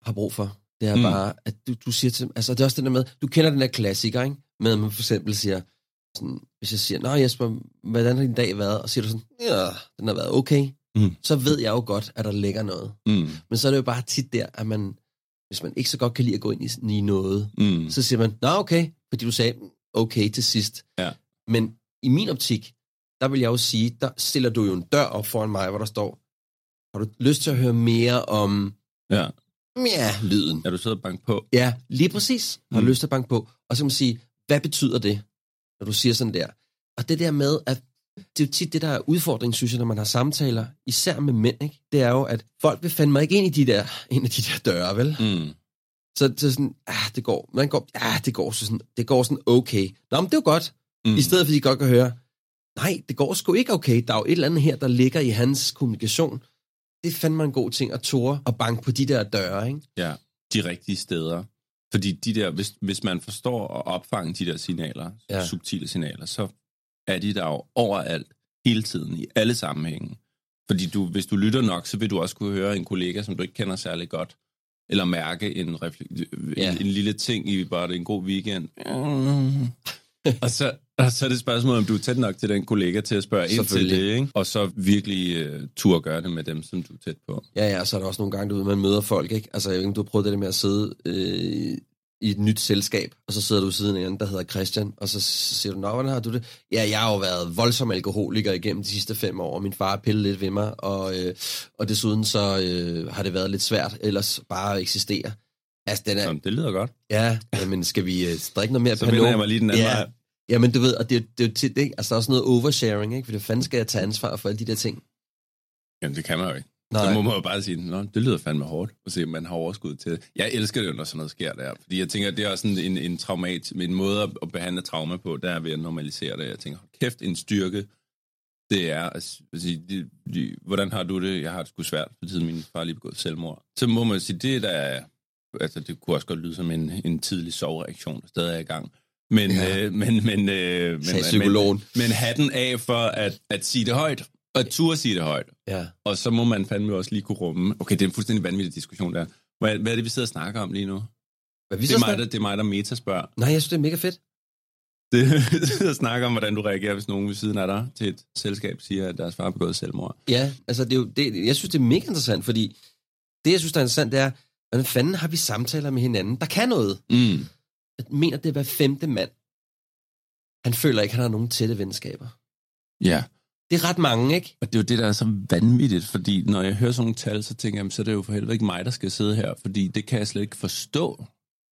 har brug for. Det er mm. Bare, at du, du siger til altså det er også det der med, du kender den der klassiker, ikke? Med at man for eksempel siger, sådan, hvis jeg siger, Nå Jesper, hvordan har din dag været? Og siger du sådan, ja, den har været okay. Mm. Så ved jeg jo godt, at der ligger noget. Mm. Men så er det jo bare tit der, at man, hvis man ikke så godt kan lide at gå ind i, i noget, Mm. så siger man, nå okay, fordi du sagde okay til sidst. Ja. Men i min optik, der vil jeg jo sige, der stiller du jo en dør op foran mig, hvor der står, har du lyst til at høre mere om, Ja. ja, lyden? Er du sidder og bank på? Ja, lige præcis. Har du Mm. lyst til at banke på? Og så kan man sige, hvad betyder det, når du siger sådan der? Og det der med, at det er jo tit det, der er udfordringen, synes jeg, når man har samtaler, især med mænd, ikke? det er jo, at folk vil fandme ikke ind i de der, ind i de der døre, vel? Mm. Så, så sådan, ah, det går, man går, ah, det går så sådan, det går sådan okay. Nå, men det er jo godt. Mm. I stedet for, at de godt kan høre, nej, det går sgu ikke okay. Der er jo et eller andet her, der ligger i hans kommunikation. Det er fandme en god ting at tåre og banke på de der døre, ikke? Ja, de rigtige steder. Fordi de der, hvis, hvis man forstår at opfange de der signaler, Ja. subtile signaler, så er de der jo overalt, hele tiden, i alle sammenhænge. Fordi du, hvis du lytter nok, så vil du også kunne høre en kollega, som du ikke kender særlig godt, eller mærke en, refle- Ja. en, en lille ting i bare det en god weekend. Og, så, og så er det spørgsmål, om du er tæt nok til den kollega til at spørge ind til det, ikke? og så virkelig uh, tur gøre det med dem, som du er tæt på. Ja, ja, så er der også nogle gange, du ved, man møder folk, ikke? Altså, jeg ved ikke, du har prøvet det der med at sidde øh, i et nyt selskab, og så sidder du ved siden af en der hedder Christian, og så siger du, nå, hvordan har du det? Ja, jeg har jo været voldsom alkoholiker igennem de sidste fem år, og min far pillet lidt ved mig, og, øh, og desuden så øh, har det været lidt svært ellers bare at eksistere. Altså, den er, Så det lyder godt. ja, men skal vi øh, drikke noget mere Så vender jeg mig lige den anden ja. vej. Ja, men du ved, og det, er det er jo tit, ikke? Altså, der er også noget oversharing, ikke? For det fanden skal jeg tage ansvar for alle de der ting. Jamen, det kan man jo ikke. Nej. Så må man jo bare sige, Nå, det lyder fandme hårdt, og se, man har overskud til det. Jeg elsker det jo, når sådan noget sker der. Fordi jeg tænker, det er også sådan en, en, traumat, en måde at, behandle trauma på, der er ved at normalisere det. Jeg tænker, kæft, en styrke, det er at at sige, de, de, hvordan har du det? Jeg har det sgu svært, fordi min far er lige begået selvmord. Så må man sige, det er da, altså det kunne også godt lyde som en, en tidlig sovreaktion, der stadig er i gang. Men, Ja. øh, men, men, øh, men, psykologen. men, men hatten af for at, at sige det højt, og at turde sige det højt. Ja. Og så må man fandme også lige kunne rumme. Okay, det er en fuldstændig vanvittig diskussion der. Hvad, hvad er det, vi sidder og snakker om lige nu? Hvad, vi Det er, mig, der, det er mig, der meta spørger. Nej, jeg synes, det er mega fedt. Det sidder og snakker om, hvordan du reagerer, hvis nogen ved siden af dig til et selskab siger, at deres far har begået selvmord. Ja, altså det er jo, det, jeg synes, det er mega interessant, fordi det, jeg synes, der er interessant, det er, hvordan fanden har vi samtaler med hinanden, der kan noget? Mm. Jeg mener, det er hver femte mand. Han føler ikke, han har nogen tætte venskaber. Ja, Det er ret mange, ikke? og det er jo det, der er så vanvittigt, fordi når jeg hører sådan nogle tal, så tænker jeg, så er det jo for helvede ikke mig, der skal sidde her, fordi det kan jeg slet ikke forstå.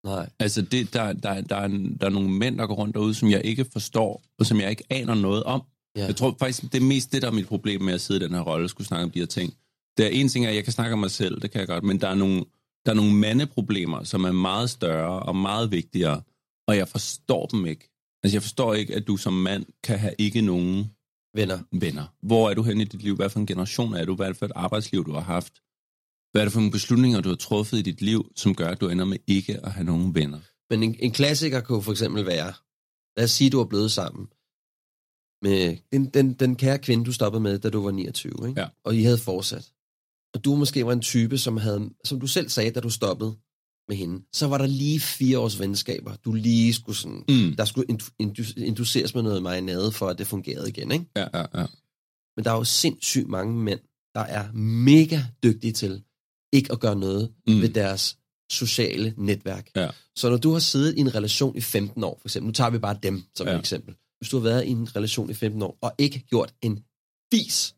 Nej. Altså, det, der, der, der, er, der er nogle mænd, der går rundt derude, som jeg ikke forstår, og som jeg ikke aner noget om. Ja. Jeg tror faktisk, det er mest det, der er mit problem med at sidde i den her rolle, og skulle snakke om de her ting. Det er en ting, at jeg kan snakke om mig selv, det kan jeg godt, men der er nogle, der er nogle mandeproblemer, som er meget større og meget vigtigere, og jeg forstår dem ikke. Altså, jeg forstår ikke, at du som mand kan have ikke nogen Venner. venner. Hvor er du henne i dit liv? Hvad for en generation er du? Hvad er det for et arbejdsliv, du har haft? Hvad er det for nogle beslutninger, du har truffet i dit liv, som gør, at du ender med ikke at have nogen venner? Men en, en klassiker kunne for eksempel være, lad os sige, du er blevet sammen med den, den, den kære kvinde, du stoppede med, da du var 29, ikke? Ja. og I havde fortsat. Og du måske var en type, som havde, som du selv sagde, da du stoppede med hende, så var der lige fire års venskaber. Du lige skulle sådan, Mm. der skulle indu- indu- induceres med noget marinade, for at det fungerede igen, ikke? Ja, ja, ja. Men der er jo sindssygt mange mænd, der er mega dygtige til ikke at gøre noget mm. ved deres sociale netværk. Ja. Så når du har siddet i en relation i 15 år, for eksempel, nu tager vi bare dem som Ja. et eksempel. Hvis du har været i en relation i 15 år, og ikke gjort en fis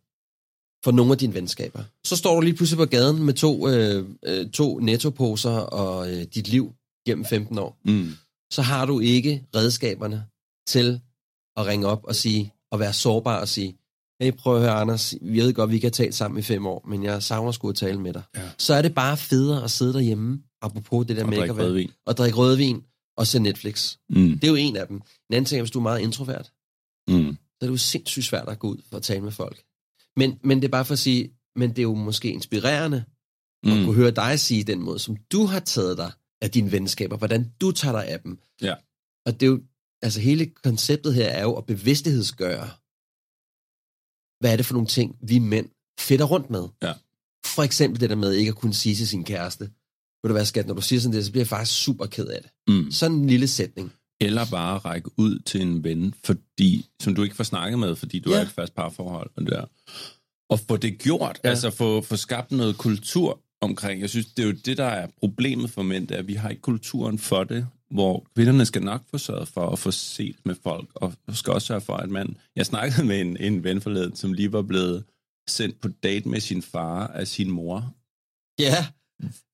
for nogle af dine venskaber, så står du lige pludselig på gaden med to, øh, øh, to nettoposer og øh, dit liv gennem 15 år. Mm. Så har du ikke redskaberne til at ringe op og sige, og være sårbar og sige, hey, prøv at høre, Anders, vi ved godt, vi kan tale sammen i fem år, men jeg savner sgu at tale med dig. Ja. Så er det bare federe at sidde derhjemme, apropos det der Og med ikke drikke rødvin. og drikke rødvin og se Netflix. Mm. Det er jo en af dem. En anden ting er, hvis du er meget introvert, Mm. så er det jo sindssygt svært at gå ud at tale med folk. Men, men det er bare for at sige, men det er jo måske inspirerende mm. at kunne høre dig sige den måde, som du har taget dig af dine venskaber, hvordan du tager dig af dem. Ja. Og det er jo, altså hele konceptet her er jo at bevidstighedsgøre, hvad er det for nogle ting, vi mænd fedter rundt med. Ja. For eksempel det der med ikke at kunne sige til sin kæreste, ved du hvad skat, når du siger sådan det, så bliver jeg faktisk super ked af det. Mm. Sådan en lille sætning. Eller bare række ud til en ven, fordi, som du ikke får snakket med, fordi du Ja. er et fast parforhold. Og, der. og få det gjort, Ja. altså få, få skabt noget kultur omkring. Jeg synes, det er jo det, der er problemet for mænd, at vi har ikke kulturen for det, hvor kvinderne skal nok få sørget for at få set med folk, og skal også sørge for, at man... Jeg snakkede med en, en ven forleden, som lige var blevet sendt på date med sin far af sin mor, Ja.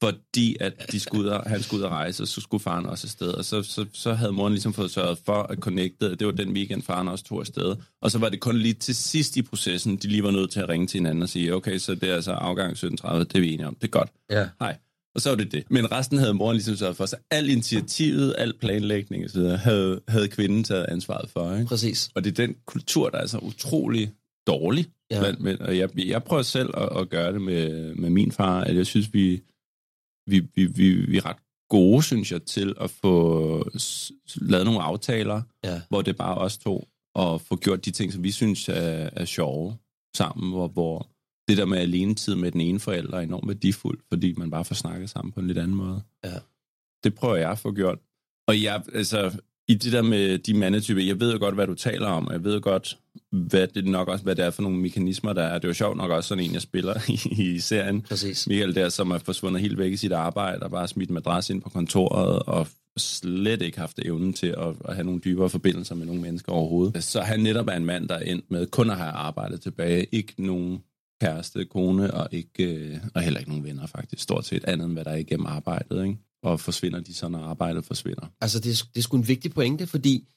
Fordi at de skulle ud og, han skulle ud og rejse, og så skulle faren også afsted. Og så, så, så havde moren ligesom fået sørget for at connecte. Det var den weekend, faren også tog afsted. Og så var det kun lige til sidst i processen, de lige var nødt til at ringe til hinanden og sige, okay, så det er altså afgang 17.30, det er vi enige om. Det er godt. Ja. Hej. Og så var det det. Men resten havde moren ligesom sørget for. Så al initiativet, al planlægning videre, havde, havde kvinden taget ansvaret for. Ikke? Præcis. Og det er den kultur, der er så utrolig dårlig. Ja. Men, men, og jeg, jeg prøver selv at, at gøre det med, med min far, at jeg synes, vi, vi, vi, vi, vi er ret gode, synes jeg, til at få lavet nogle aftaler, Ja. hvor det er bare os to, og få gjort de ting, som vi synes er, er sjove sammen, hvor, hvor, det der med alenetid med den ene forælder er enormt værdifuldt, fordi man bare får snakket sammen på en lidt anden måde. Ja. Det prøver jeg at få gjort. Og jeg, altså, i det der med de mandetyper, jeg ved jo godt, hvad du taler om, og jeg ved jo godt, hvad det nok også, hvad det er for nogle mekanismer, der er. Det er jo sjovt nok også sådan en, jeg spiller i, i serien. Præcis. Michael der, som er forsvundet helt væk i sit arbejde, og bare smidt madras ind på kontoret, og slet ikke haft evnen til at, at have nogle dybere forbindelser med nogle mennesker overhovedet. Så han netop er en mand, der er endt med kun at have arbejdet tilbage. Ikke nogen kæreste, kone, og, ikke, øh, og heller ikke nogen venner faktisk, stort set andet end hvad der er igennem arbejdet. Ikke? Og forsvinder de så, når arbejdet forsvinder. Altså, det er, det er sgu en vigtig pointe, fordi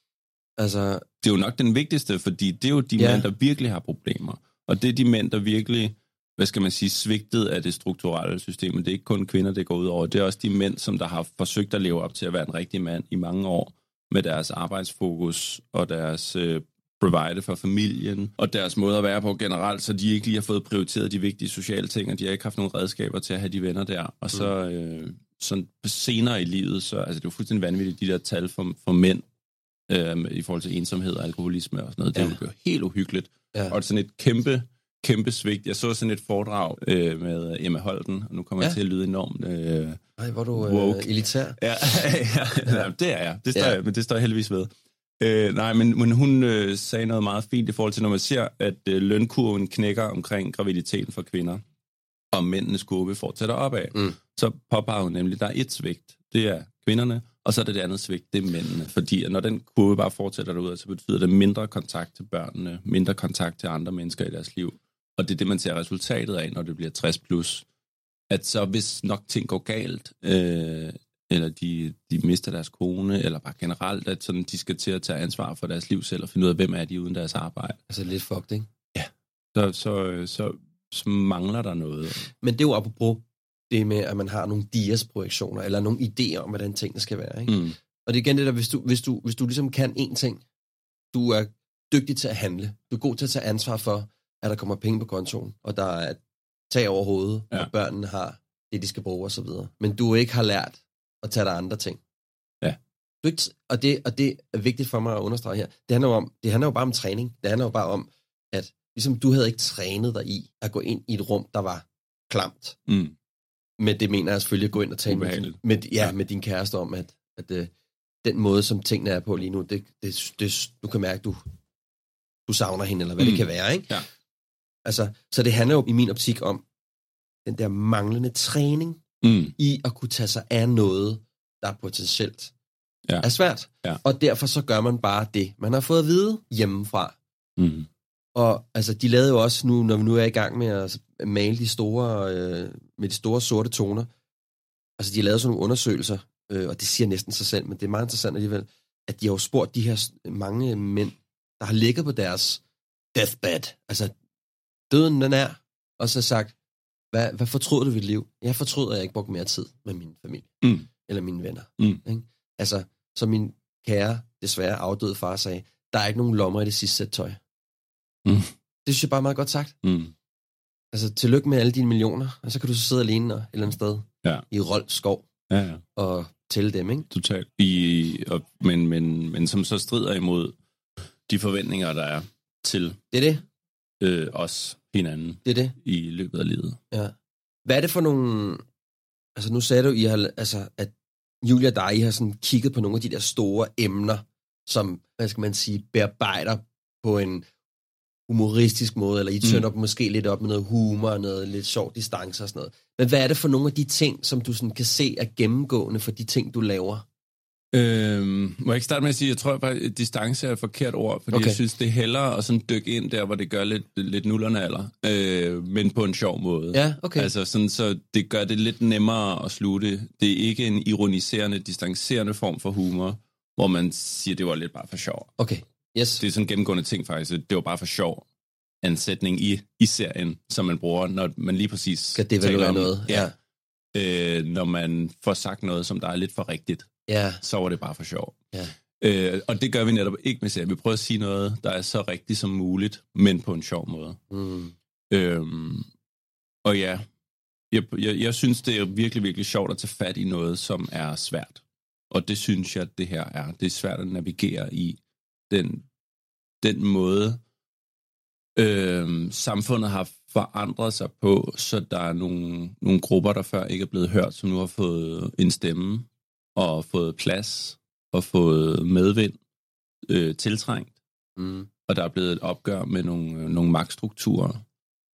altså, Det er jo nok den vigtigste, fordi det er jo de Ja. mænd, der virkelig har problemer. Og det er de mænd, der virkelig, hvad skal man sige, svigtet af det strukturelle system. Det er ikke kun kvinder, det går ud over. Det er også de mænd, som der har forsøgt at leve op til at være en rigtig mand i mange år, med deres arbejdsfokus og deres øh, provide for familien, og deres måde at være på generelt, så de ikke lige har fået prioriteret de vigtige sociale ting, og de har ikke haft nogen redskaber til at have de venner der. Og så, øh, så senere i livet, så altså det er jo fuldstændig vanvittigt, de der tal for, for mænd, øh, i forhold til ensomhed og alkoholisme og sådan noget. Det er Ja. jo helt uhyggeligt. Ja. Og sådan et kæmpe, kæmpe svigt. Jeg så sådan et foredrag øh, med Emma Holden, og nu kommer ja. jeg Ja. til at lyde enormt... Øh, ej, hvor du øh, Woke. elitær. Ja, ja, ja, det er jeg. Det står Ja. ja. jeg, men det står jeg heldigvis ved. Øh, nej, men, men hun øh, sagde noget meget fint i forhold til, når man ser, at øh, lønkurven knækker omkring graviditeten for kvinder, og mændenes kurve fortsætter opad. Mm. Så påpeger hun nemlig, at der er et svigt. Det er kvinderne, og så er det det andet svigt, det er mændene. Fordi når den kurve bare fortsætter derud, så betyder det mindre kontakt til børnene, mindre kontakt til andre mennesker i deres liv. Og det er det, man ser resultatet af, når det bliver 60 plus. At så hvis nok ting går galt, øh, eller de, de mister deres kone, eller bare generelt, at sådan, de skal til at tage ansvar for deres liv selv, og finde ud af, hvem er de uden deres arbejde, Altså lidt fucked, ikke? så, så, øh, så, så mangler der noget. Men det er jo apropos det med, at man har nogle dias-projektioner, eller nogle idéer om, hvordan tingene skal være, ikke? Mm. Og det er igen det der, hvis du, hvis du, hvis du ligesom kan én ting, du er dygtig til at handle, du er god til at tage ansvar for, at der kommer penge på kontoen, og der er tag over hovedet, ja. Og børnene har det, de skal bruge osv. Men du ikke har lært at tage dig andre ting. Ja. Du ikke, og, det, og det er vigtigt for mig at understrege her. Det handler, jo om, det handler jo bare om træning. Det handler jo bare om, at ligesom du havde ikke trænet dig i at gå ind i et rum, der var klamt. Mm. Men det mener jeg selvfølgelig at gå ind og tale med, med, ja, Ja. med din kæreste om, at, at uh, den måde, som tingene er på lige nu, det, det, det, du kan mærke, du, du savner hende, eller hvad mm. det kan være. Ikke? Ja. Altså, så det handler jo i min optik om den der manglende træning Mm. i at kunne tage sig af noget, der er potentielt Ja. er svært. Ja. Og derfor så gør man bare det, man har fået at vide hjemmefra. Mm. Og altså, de lavede jo også nu, når vi nu er i gang med at male de store, øh, med de store sorte toner, altså de lavet sådan nogle undersøgelser, øh, og det siger næsten sig selv, men det er meget interessant alligevel, at de har jo spurgt de her mange mænd, der har ligget på deres deathbed, altså døden den er, og så sagt, hvad, hvad fortryder du ved liv? Jeg fortryder, at jeg ikke brugte mere tid med min familie, Mm. eller mine venner. Mm. Ikke? Altså, som min kære, desværre afdøde far sagde, der er ikke nogen lommer i det sidste sæt tøj. Mm. Det synes jeg bare er meget godt sagt. Mm. Altså, tillykke med alle dine millioner, og så kan du så sidde alene og, et eller andet sted Ja. i Rold skov Ja, ja. og tælle dem, ikke? Totalt. I, og, men, men, men som så strider imod de forventninger, der er til Det er det. øh, os hinanden Det er det. i løbet af livet. Ja. Hvad er det for nogle... Altså, nu sagde du, I har, altså, at Julia og dig, I har sådan kigget på nogle af de der store emner, som, hvad skal man sige, bearbejder på en humoristisk måde, eller I tønder mm. måske lidt op med noget humor, og noget lidt sjov distance og sådan noget. Men hvad er det for nogle af de ting, som du sådan kan se er gennemgående for de ting, du laver? Øhm, må jeg ikke starte med at sige, jeg tror bare, at distance er et forkert ord, fordi Okay. jeg synes, det er hellere at sådan dykke ind der, hvor det gør lidt, lidt nullerne alder, øh, men på en sjov måde. Ja, okay. Altså sådan, så det gør det lidt nemmere at slutte. Det er ikke en ironiserende, distancerende form for humor, hvor man siger, det var lidt bare for sjov. Okay, yes. Det er sådan en gennemgående ting faktisk. Det var bare for sjov en sætning i, i serien, som man bruger, når man lige præcis Skal devaluere taler om- noget, Ja. Øh, når man får sagt noget, som der er lidt for rigtigt, Ja, så var det bare for sjov. Ja. Øh, og det gør vi netop ikke med serien. Vi prøver at sige noget, der er så rigtigt som muligt, men på en sjov måde. mm. Øhm, og ja, jeg, jeg, jeg synes, det er virkelig, virkelig sjovt at tage fat i noget, som er svært. Og det synes jeg, det her er. Det er svært at navigere i den, den måde, øhm, samfundet har forandret sig på, så der er nogle, nogle grupper, der før ikke er blevet hørt, som nu har fået en stemme, og fået plads, og fået medvind, øh, tiltrængt. Mm. Og der er blevet et opgør med nogle, øh, nogle magtstrukturer,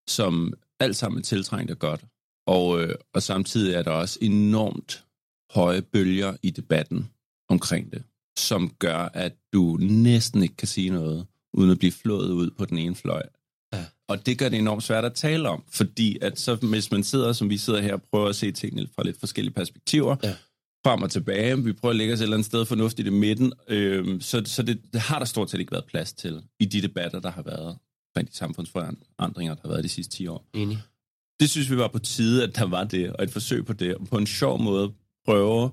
som alt sammen er tiltrængt og godt. Og, øh, og samtidig er der også enormt høje bølger i debatten omkring det, som gør, at du næsten ikke kan sige noget, uden at blive flået ud på den ene fløj. Ja. Og det gør det enormt svært at tale om, fordi at så, hvis man sidder, som vi sidder her, og prøver at se tingene fra lidt forskellige perspektiver, Ja. frem og tilbage, vi prøver at lægge os et eller andet sted fornuftigt i midten, øh, så, så det, det har der stort set ikke været plads til i de debatter, der har været omkring de samfundsforandringer, der har været de sidste 10 år. Enig. Det synes vi var på tide, at der var det, og et forsøg på det, og på en sjov måde prøve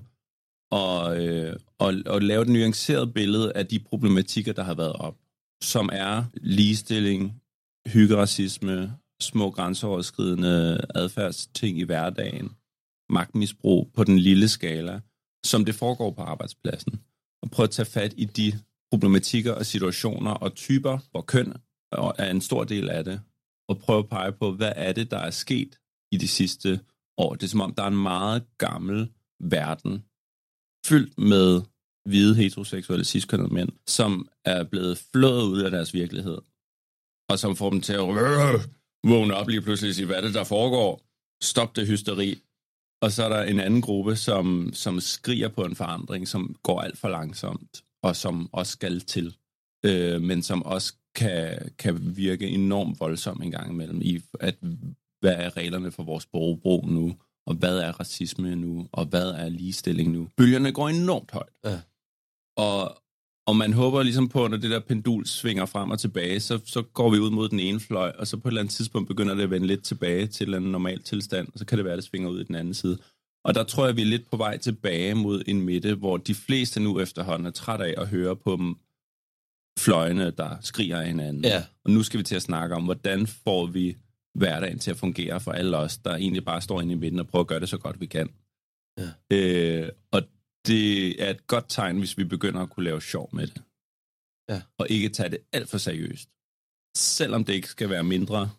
og, øh, og, at lave et nuanceret billede af de problematikker, der har været op, som er ligestilling, hyggeracisme, små grænseoverskridende adfærdsting i hverdagen, magtmisbrug på den lille skala, som det foregår på arbejdspladsen, og prøve at tage fat i de problematikker og situationer og typer, hvor køn er en stor del af det, og prøve at pege på, hvad er det, der er sket i de sidste år. Det er som om, der er en meget gammel verden, fyldt med hvide, heteroseksuelle, cis-kønnede mænd, som er blevet flået ud af deres virkelighed, og som får dem til at øh, vågne op lige pludselig og sige, hvad er det, der foregår? Stop det hysteri. Og så er der en anden gruppe, som, som skriger på en forandring, som går alt for langsomt, og som også skal til, øh, men som også kan, kan virke enormt voldsom en gang imellem i, at hvad er reglerne for vores sprogbrug nu, og hvad er racisme nu, og hvad er ligestilling nu. Bølgerne går enormt højt. Ja. Og, og man håber ligesom på, når det der pendul svinger frem og tilbage, så, så går vi ud mod den ene fløj, og så på et eller andet tidspunkt begynder det at vende lidt tilbage til en normal tilstand, og så kan det være, at det svinger ud i den anden side. Og der tror jeg, vi er lidt på vej tilbage mod en midte, hvor de fleste nu efterhånden er træt af at høre på dem fløjene, der skriger af hinanden. Ja. Og nu skal vi til at snakke om, hvordan får vi hverdagen til at fungere for alle os, der egentlig bare står inde i midten og prøver at gøre det så godt vi kan. Ja. Øh, og det er et godt tegn, hvis vi begynder at kunne lave sjov med det. Ja. Og ikke tage det alt for seriøst. Selvom det ikke skal være mindre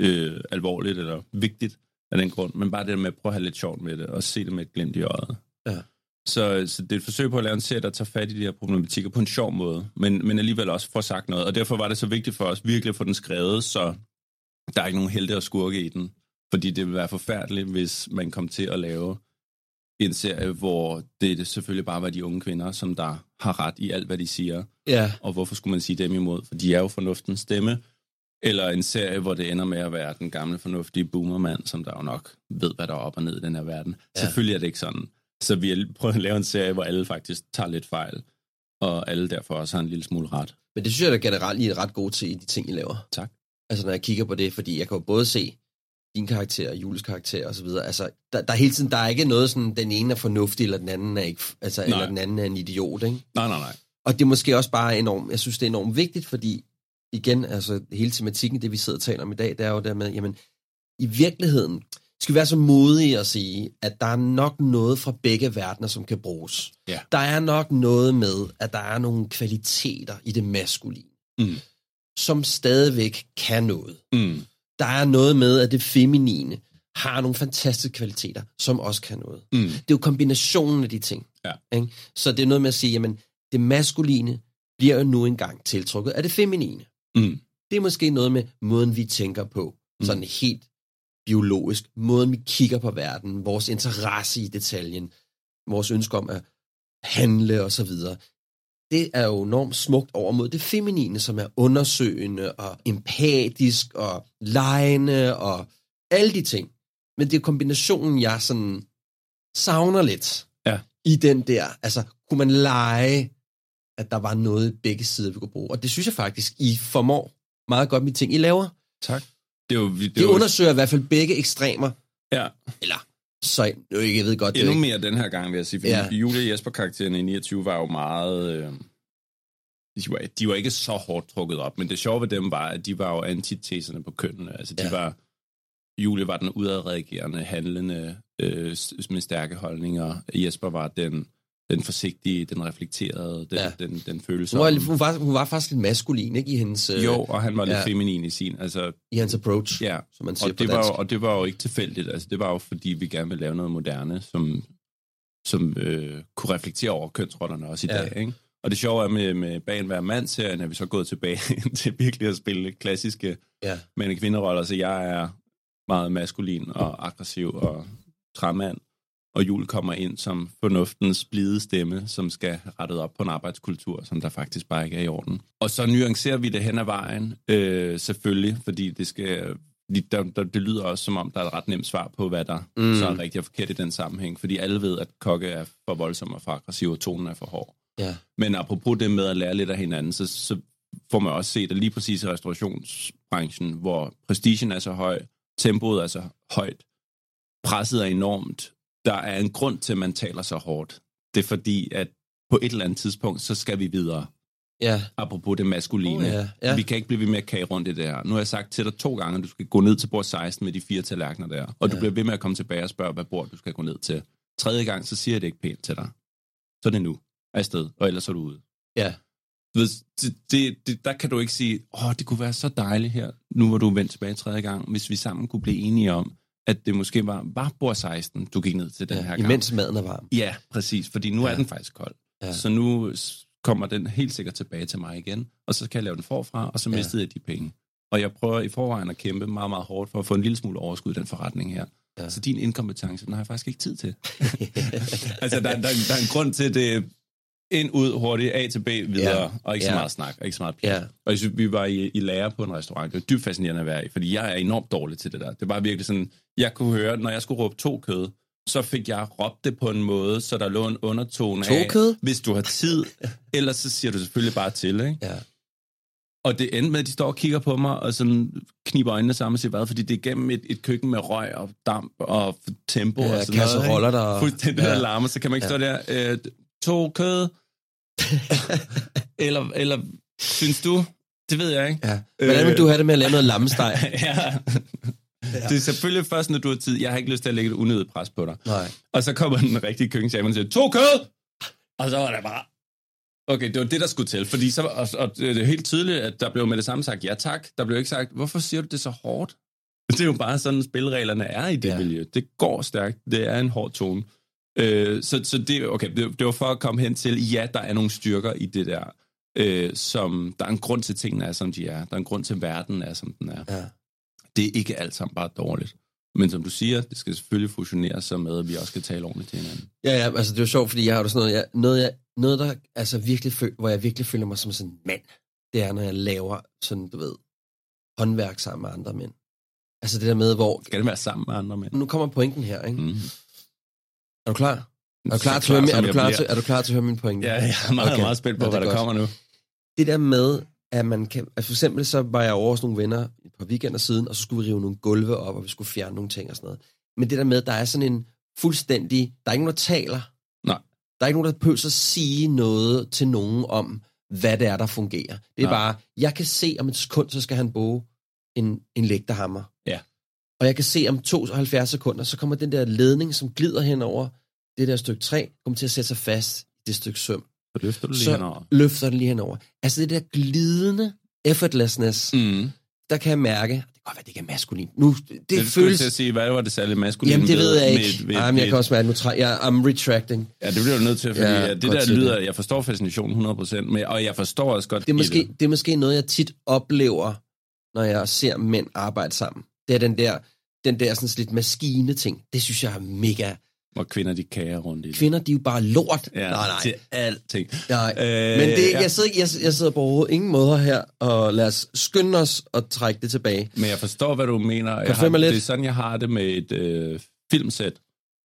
øh, alvorligt eller vigtigt af den grund, men bare det med at prøve at have lidt sjovt med det, og se det med et glimt i øjet. Ja. Så, så det er et forsøg på at lave en serie, der tager fat i de her problematikker på en sjov måde, men, men alligevel også får sagt noget. Og derfor var det så vigtigt for os virkelig at få den skrevet, så der er ikke nogen helte og skurke i den. Fordi det ville være forfærdeligt, hvis man kom til at lave en serie, hvor det selvfølgelig bare var de unge kvinder, som der har ret i alt, hvad de siger. Ja. Og hvorfor skulle man sige dem imod? For de er jo fornuftens stemme. Eller en serie, hvor det ender med at være den gamle, fornuftige boomermand, som der jo nok ved, hvad der er op og ned i den her verden. Ja. Selvfølgelig er det ikke sådan. Så vi har prøvet at lave en serie, hvor alle faktisk tager lidt fejl, og alle derfor også har en lille smule ret. Men det synes jeg da generelt, I er ret gode til i de ting, I laver. Tak. Altså når jeg kigger på det, fordi jeg kan jo både se din karakter, Jules karakter og så videre. Altså, der, der er hele tiden, der er ikke noget sådan, den ene er fornuftig, eller den anden er ikke, altså, Nej. eller den anden er en idiot, ikke? Nej, nej, nej. Og det er måske også bare enormt, jeg synes, det er enormt vigtigt, fordi igen, altså hele tematikken, det vi sidder og taler om i dag, det er jo der med, jamen, i virkeligheden skal vi være så modige at sige, at der er nok noget fra begge verdener, som kan bruges. Ja. Der er nok noget med, at der er nogle kvaliteter i det maskuline, Mm. Som stadigvæk kan noget. Mm. Der er noget med, at det feminine har nogle fantastiske kvaliteter, som også kan noget. Mm. Det er jo kombinationen af de ting. Ja. Ikke? Så det er noget med at sige, jamen, det maskuline bliver jo nu engang tiltrukket af det feminine. Mm. Det er måske noget med måden, vi tænker på, Mm. sådan helt biologisk, måden vi kigger på verden, vores interesse i detaljen, vores ønske om at handle og så videre. Det er jo enormt smukt over mod det feminine, som er undersøgende og empatisk og lejende og alle de ting. Men det er kombinationen, jeg sådan savner lidt Ja. i den der. Altså, kunne man lege, at der var noget begge sider, vi kunne bruge? Og det synes jeg faktisk, I formår meget godt med ting, I laver. Tak. Det er jo, det er Det undersøger i hvert fald begge ekstremer. ja, Eller, så nu ikke, jeg ved godt, det endnu mere den her gang, vil jeg sige. Fordi Ja. Julie og Jesper-karakteren i 29 var jo meget... Øh, de, var, de var ikke så hårdt trukket op, men det sjove ved dem var, at de var jo antiteserne på kønnene. Altså, de Ja. var... Julie var den udadreagerende, handlende, øh, med stærke holdninger. Jesper var den den forsigtige, den reflekterede, den, Ja. den, den Hun følsomme. var, hun, var, hun var faktisk lidt maskulin, ikke? I hendes, øh, Jo, og han var lidt ja. feminin i sin. Altså, i hans approach, ja, som man siger og på det, var dansk. jo, og det var jo ikke tilfældigt. Altså, det var jo, fordi vi gerne vil lave noget moderne, som, som øh, kunne reflektere over kønsrollerne også i Ja. dag. Ikke? Og det sjove er med, med Bag en hver mand-serien, er vi så gået tilbage til virkelig at spille klassiske Ja. mænd- og kvinderoller. Så jeg er meget maskulin og aggressiv og træmand. Og Jul kommer ind som fornuftens blide stemme, som skal rettet op på en arbejdskultur, som der faktisk bare ikke er i orden. Og så nuancerer vi det hen ad vejen, øh, selvfølgelig, fordi det skal... Der, der, det lyder også, som om der er et ret nemt svar på, hvad der Mm. så er rigtigt og forkert i den sammenhæng. Fordi alle ved, at kokke er for voldsom og for aggressiv, og tonen er for hård. Ja. Men apropos det med at lære lidt af hinanden, så, så får man også set, at lige præcis i restaurationsbranchen, hvor prestigen er så høj, tempoet er så højt, presset er enormt, der er en grund til, at man taler så hårdt. Det er fordi, at på et eller andet tidspunkt, så skal vi videre. Ja. Apropos det maskuline. Oh, ja, ja. Vi kan ikke blive ved med at kage rundt i det her. Nu har jeg sagt til dig to gange, at du skal gå ned til bord 16 med de fire tallerkener der. Og du Ja. bliver ved med at komme tilbage og spørge, hvad bord du skal gå ned til. Tredje gang, så siger jeg det ikke pænt til dig. Så er det nu. Afsted. Og ellers er du ude. Ja. Du det, det, det, der kan du ikke sige, åh, det kunne være så dejligt her, nu hvor du er vendt tilbage tredje gang, hvis vi sammen kunne blive enige om, at det måske var, var bord 16, du gik ned til den ja. her gang. Imens maden er varm. Ja, præcis, fordi nu Ja. er den faktisk kold. Ja. Så nu kommer den helt sikkert tilbage til mig igen, og så kan jeg lave den forfra, og så Ja. mistede jeg de penge. Og jeg prøver i forvejen at kæmpe meget, meget hårdt for at få en lille smule overskud i den forretning her. Ja. Så din inkompetence, den har jeg faktisk ikke tid til. altså, der, der, der er en grund til det ind, ud, hurtigt, A til B, videre, Ja. ja. og ikke så Ja. meget snak, og ikke så meget pjat. Ja. Og jeg synes, vi var i, i lærer på en restaurant. Det var dybt fascinerende at være i, fordi jeg er enormt dårlig til det der. Det var virkelig sådan, jeg kunne høre, når jeg skulle råbe to kød, så fik jeg råbt det på en måde, så der lå en undertone To af, kød? hvis du har tid, ellers så siger du selvfølgelig bare til, ikke? Ja. Og det endte med, at de står og kigger på mig, og sådan kniber øjnene sammen og siger, hvad? Fordi det er gennem et, et køkken med røg og damp og tempo Ja, og sådan noget. kasseroller, ikke? der- Fuldstændig ja. ja. larmer, så kan man ikke Ja. ja. stå der, øh, to kød, eller, eller synes du? Det ved jeg ikke. ja. Hvordan vil du have det med at lave noget lammesteg? ja. Det er selvfølgelig først, når du har tid. Jeg har ikke lyst til at lægge et unødigt pres på dig. Nej. Og så kommer den rigtige køkkenchef og siger, to kød! Og så var det bare... Okay, det var det, der skulle til. Fordi så, og, og det er helt tydeligt, at der blev med det samme sagt ja tak. Der blev ikke sagt, hvorfor siger du det så hårdt? Det er jo bare sådan, spilreglerne er i det Ja. ja. miljø. Det går stærkt. Det er en hård tone. Øh, så så det, okay, det, det var for at komme hen til, ja, der er nogle styrker i det der, øh, som der er en grund til, at tingene er, som de er. Der er en grund til, at verden er, som den er. Ja. Det er ikke alt sammen bare dårligt. Men som du siger, det skal selvfølgelig fusioneres så med, at vi også skal tale ordentligt til hinanden. Ja, ja, altså det er jo sjovt, fordi jeg har jo sådan noget, jeg, noget, jeg, noget der altså virkelig føl, hvor jeg virkelig føler mig som sådan en mand, det er, når jeg laver sådan, du ved, håndværk sammen med andre mænd. Altså det der med, hvor, Skal det være sammen med andre mænd? nu kommer pointen her, ikke? Mm. Er du klar? Er du klar, til, at høre, er, du klar til, er du klar til at høre min pointe? Ja, jeg er meget, Okay. meget spændt på, Ja, hvad der godt. kommer nu. Det der med, at man kan... Altså for eksempel så var jeg over hos nogle venner et par weekender siden, og så skulle vi rive nogle gulve op, og vi skulle fjerne nogle ting og sådan noget. Men det der med, der er sådan en fuldstændig... Der er ikke nogen, der taler. Nej. Der er ikke nogen, der behøver at sige noget til nogen om, hvad det er, der fungerer. Det er Nej. bare, jeg kan se om et sekund, så skal han bruge en, en lægterhammer. Ja. Og jeg kan se om 72 sekunder, så kommer den der ledning, som glider hen over det der stykke træ, kommer til at sætte sig fast i det stykke søm Så løfter du lige så henover. løfter den lige henover. Altså det der glidende effortlessness, mm. Der kan jeg mærke, det kan godt være, det ikke er maskulin. Nu, det, Det, det det føles... at sige, hvad var det særligt maskuline Jamen, det ved jeg ikke. Med, med, Ej, men jeg med, kan også mærke, nu træ, jeg, I'm retracting. Ja, det bliver du nødt til, fordi Ja, det der lyder, det. jeg forstår fascinationen 100%, men, og jeg forstår også godt Det er, måske, det er måske noget, jeg tit oplever, når jeg ser mænd arbejde sammen. Det er den der, den der sådan lidt maskine-ting. Det synes jeg er mega... hvor kvinder de kager rundt i det. Kvinder, de er jo bare lort. Ja, nej, nej. til alting. nej. Øh, Men det, ja. jeg, sidder, jeg, jeg sidder på overhovedet ingen måder her, og lad os skynde os og trække det tilbage. Men jeg forstår, hvad du mener. Jeg har, lidt? det er sådan, jeg har det med et øh, filmsæt,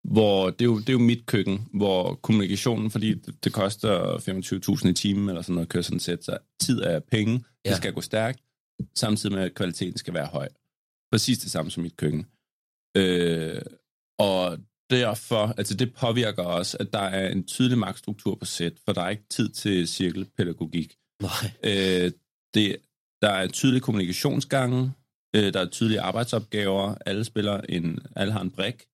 hvor det er, jo, det er jo mit køkken, hvor kommunikationen, fordi det, det koster 25.000 i timen eller sådan noget at køre sådan et sæt, så tid er penge. Ja. det skal gå stærkt, samtidig med, at kvaliteten skal være høj. Præcis det samme som mit køkken. Øh, og derfor, altså det påvirker også, at der er en tydelig magtstruktur på sæt, for der er ikke tid til cirkelpædagogik. Nej. Øh, det, der er tydelige kommunikationsgange, øh, der er tydelige arbejdsopgaver, alle spiller en, alle har en brik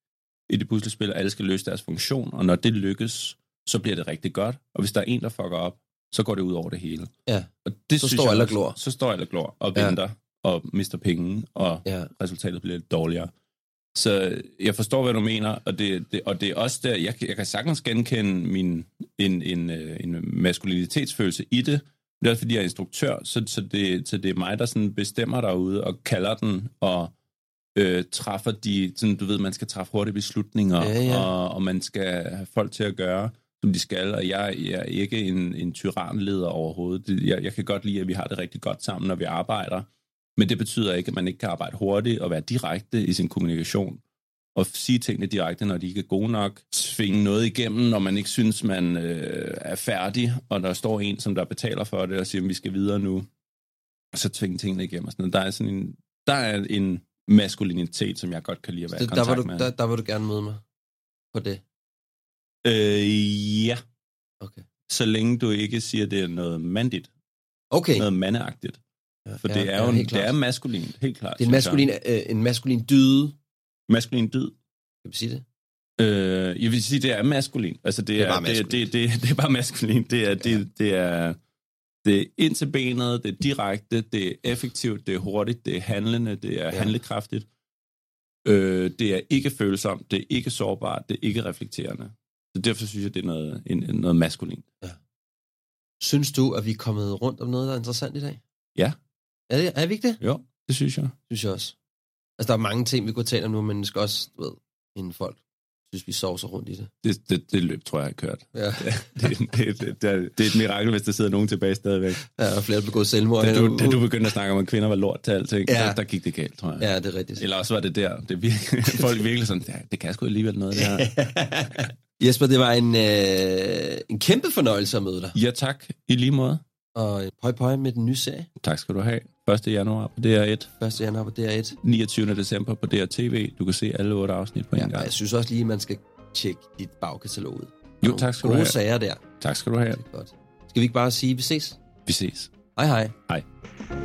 i det puslespil, og alle skal løse deres funktion, og når det lykkes, så bliver det rigtig godt. Og hvis der er en, der fucker op, så går det ud over det hele. Ja. Og det Så synes står jeg alle glor. Så står alle og glor og Ja. Og mister penge, og Ja. resultatet bliver lidt dårligere. Så jeg forstår, hvad du mener, og det, det, og det er også der, jeg, jeg kan sagtens genkende min, en, en, øh, en maskulinitetsfølelse i det. Det er også, fordi jeg er instruktør, så, så, det, så det er mig, der sådan bestemmer derude og kalder den, og øh, træffer de, sådan, du ved, man skal træffe hurtige beslutninger, Ja, ja. Og, og man skal have folk til at gøre, som de skal, og jeg, jeg er ikke en, en tyranleder overhovedet. Det- Jeg, jeg kan godt lide, at vi har det rigtig godt sammen, når vi arbejder, men det betyder ikke, at man ikke kan arbejde hurtigt og være direkte i sin kommunikation, og sige tingene direkte, når de ikke er gode nok, svinge noget igennem, når man ikke synes, man øh, er færdig, og der står en, som der betaler for det, og siger, at vi skal videre nu, og så tvinge tingene igennem. Og sådan noget. Der er sådan en, der er en maskulinitet, som jeg godt kan lide at være i Det, der, kontakt du, med. der, der vil du gerne møde mig på det. Øh, ja, Okay. så længe du ikke siger, at det er noget mandigt, Okay. noget mandeagtigt. Ja, For ja, det er ja, jo en, det er maskulint, helt klart. det er en maskulin, øh, en maskulin dyde. maskulin dyd. Kan vi sige det? Øh, jeg vil sige, det er maskulin. Altså, det, Det er er, bare det, det, det, det er bare maskulin. Det er, det, det er, det er ind til benet, det er direkte, det er effektivt, det er hurtigt, det er handlende, det er Ja. ja. handlekraftigt. Øh, det er ikke følsomt, det er ikke sårbart, det er ikke reflekterende. Så derfor synes jeg, det er noget, en, noget maskulin. Synes du, at vi er kommet rundt om noget, der er interessant i dag? Ja. Er, det, er vi ikke det? Jo, det synes jeg. Synes jeg også. Altså, der er mange ting, vi kunne tale om nu, men vi skal også, du ved, inden folk synes, vi sovser rundt i det. Det, det, det løb, tror jeg, har kørt. Ja. Det, det, det, det, er, det er et mirakel, hvis der sidder nogen tilbage stadigvæk. Der er flere, der begået selvmord. Da du, da du begyndte at snakke om, at kvinder var lort til alting, Ja. ja. der, der gik det galt, tror jeg. Ja, det er rigtigt. Eller også var det der. Det virkelig, folk virkelig sådan, ja, det kan sgu alligevel noget, det her. Jesper, det var en, øh, en kæmpe fornøjelse at møde dig. Ja, tak. I lige måde. Og pøj pøj med den nye serie. Tak skal du have. 1. januar på DR1. 1. januar på DR1. 29. december på DRTV. Du kan se alle otte afsnit på en Ja, gang. jeg synes også lige, at man skal tjekke dit bagkatalog ud. Jo, tak skal du gode have. sager der. Tak skal du have. Det er godt. Skal vi ikke bare sige, at vi ses? Vi ses. Hej hej. Hej.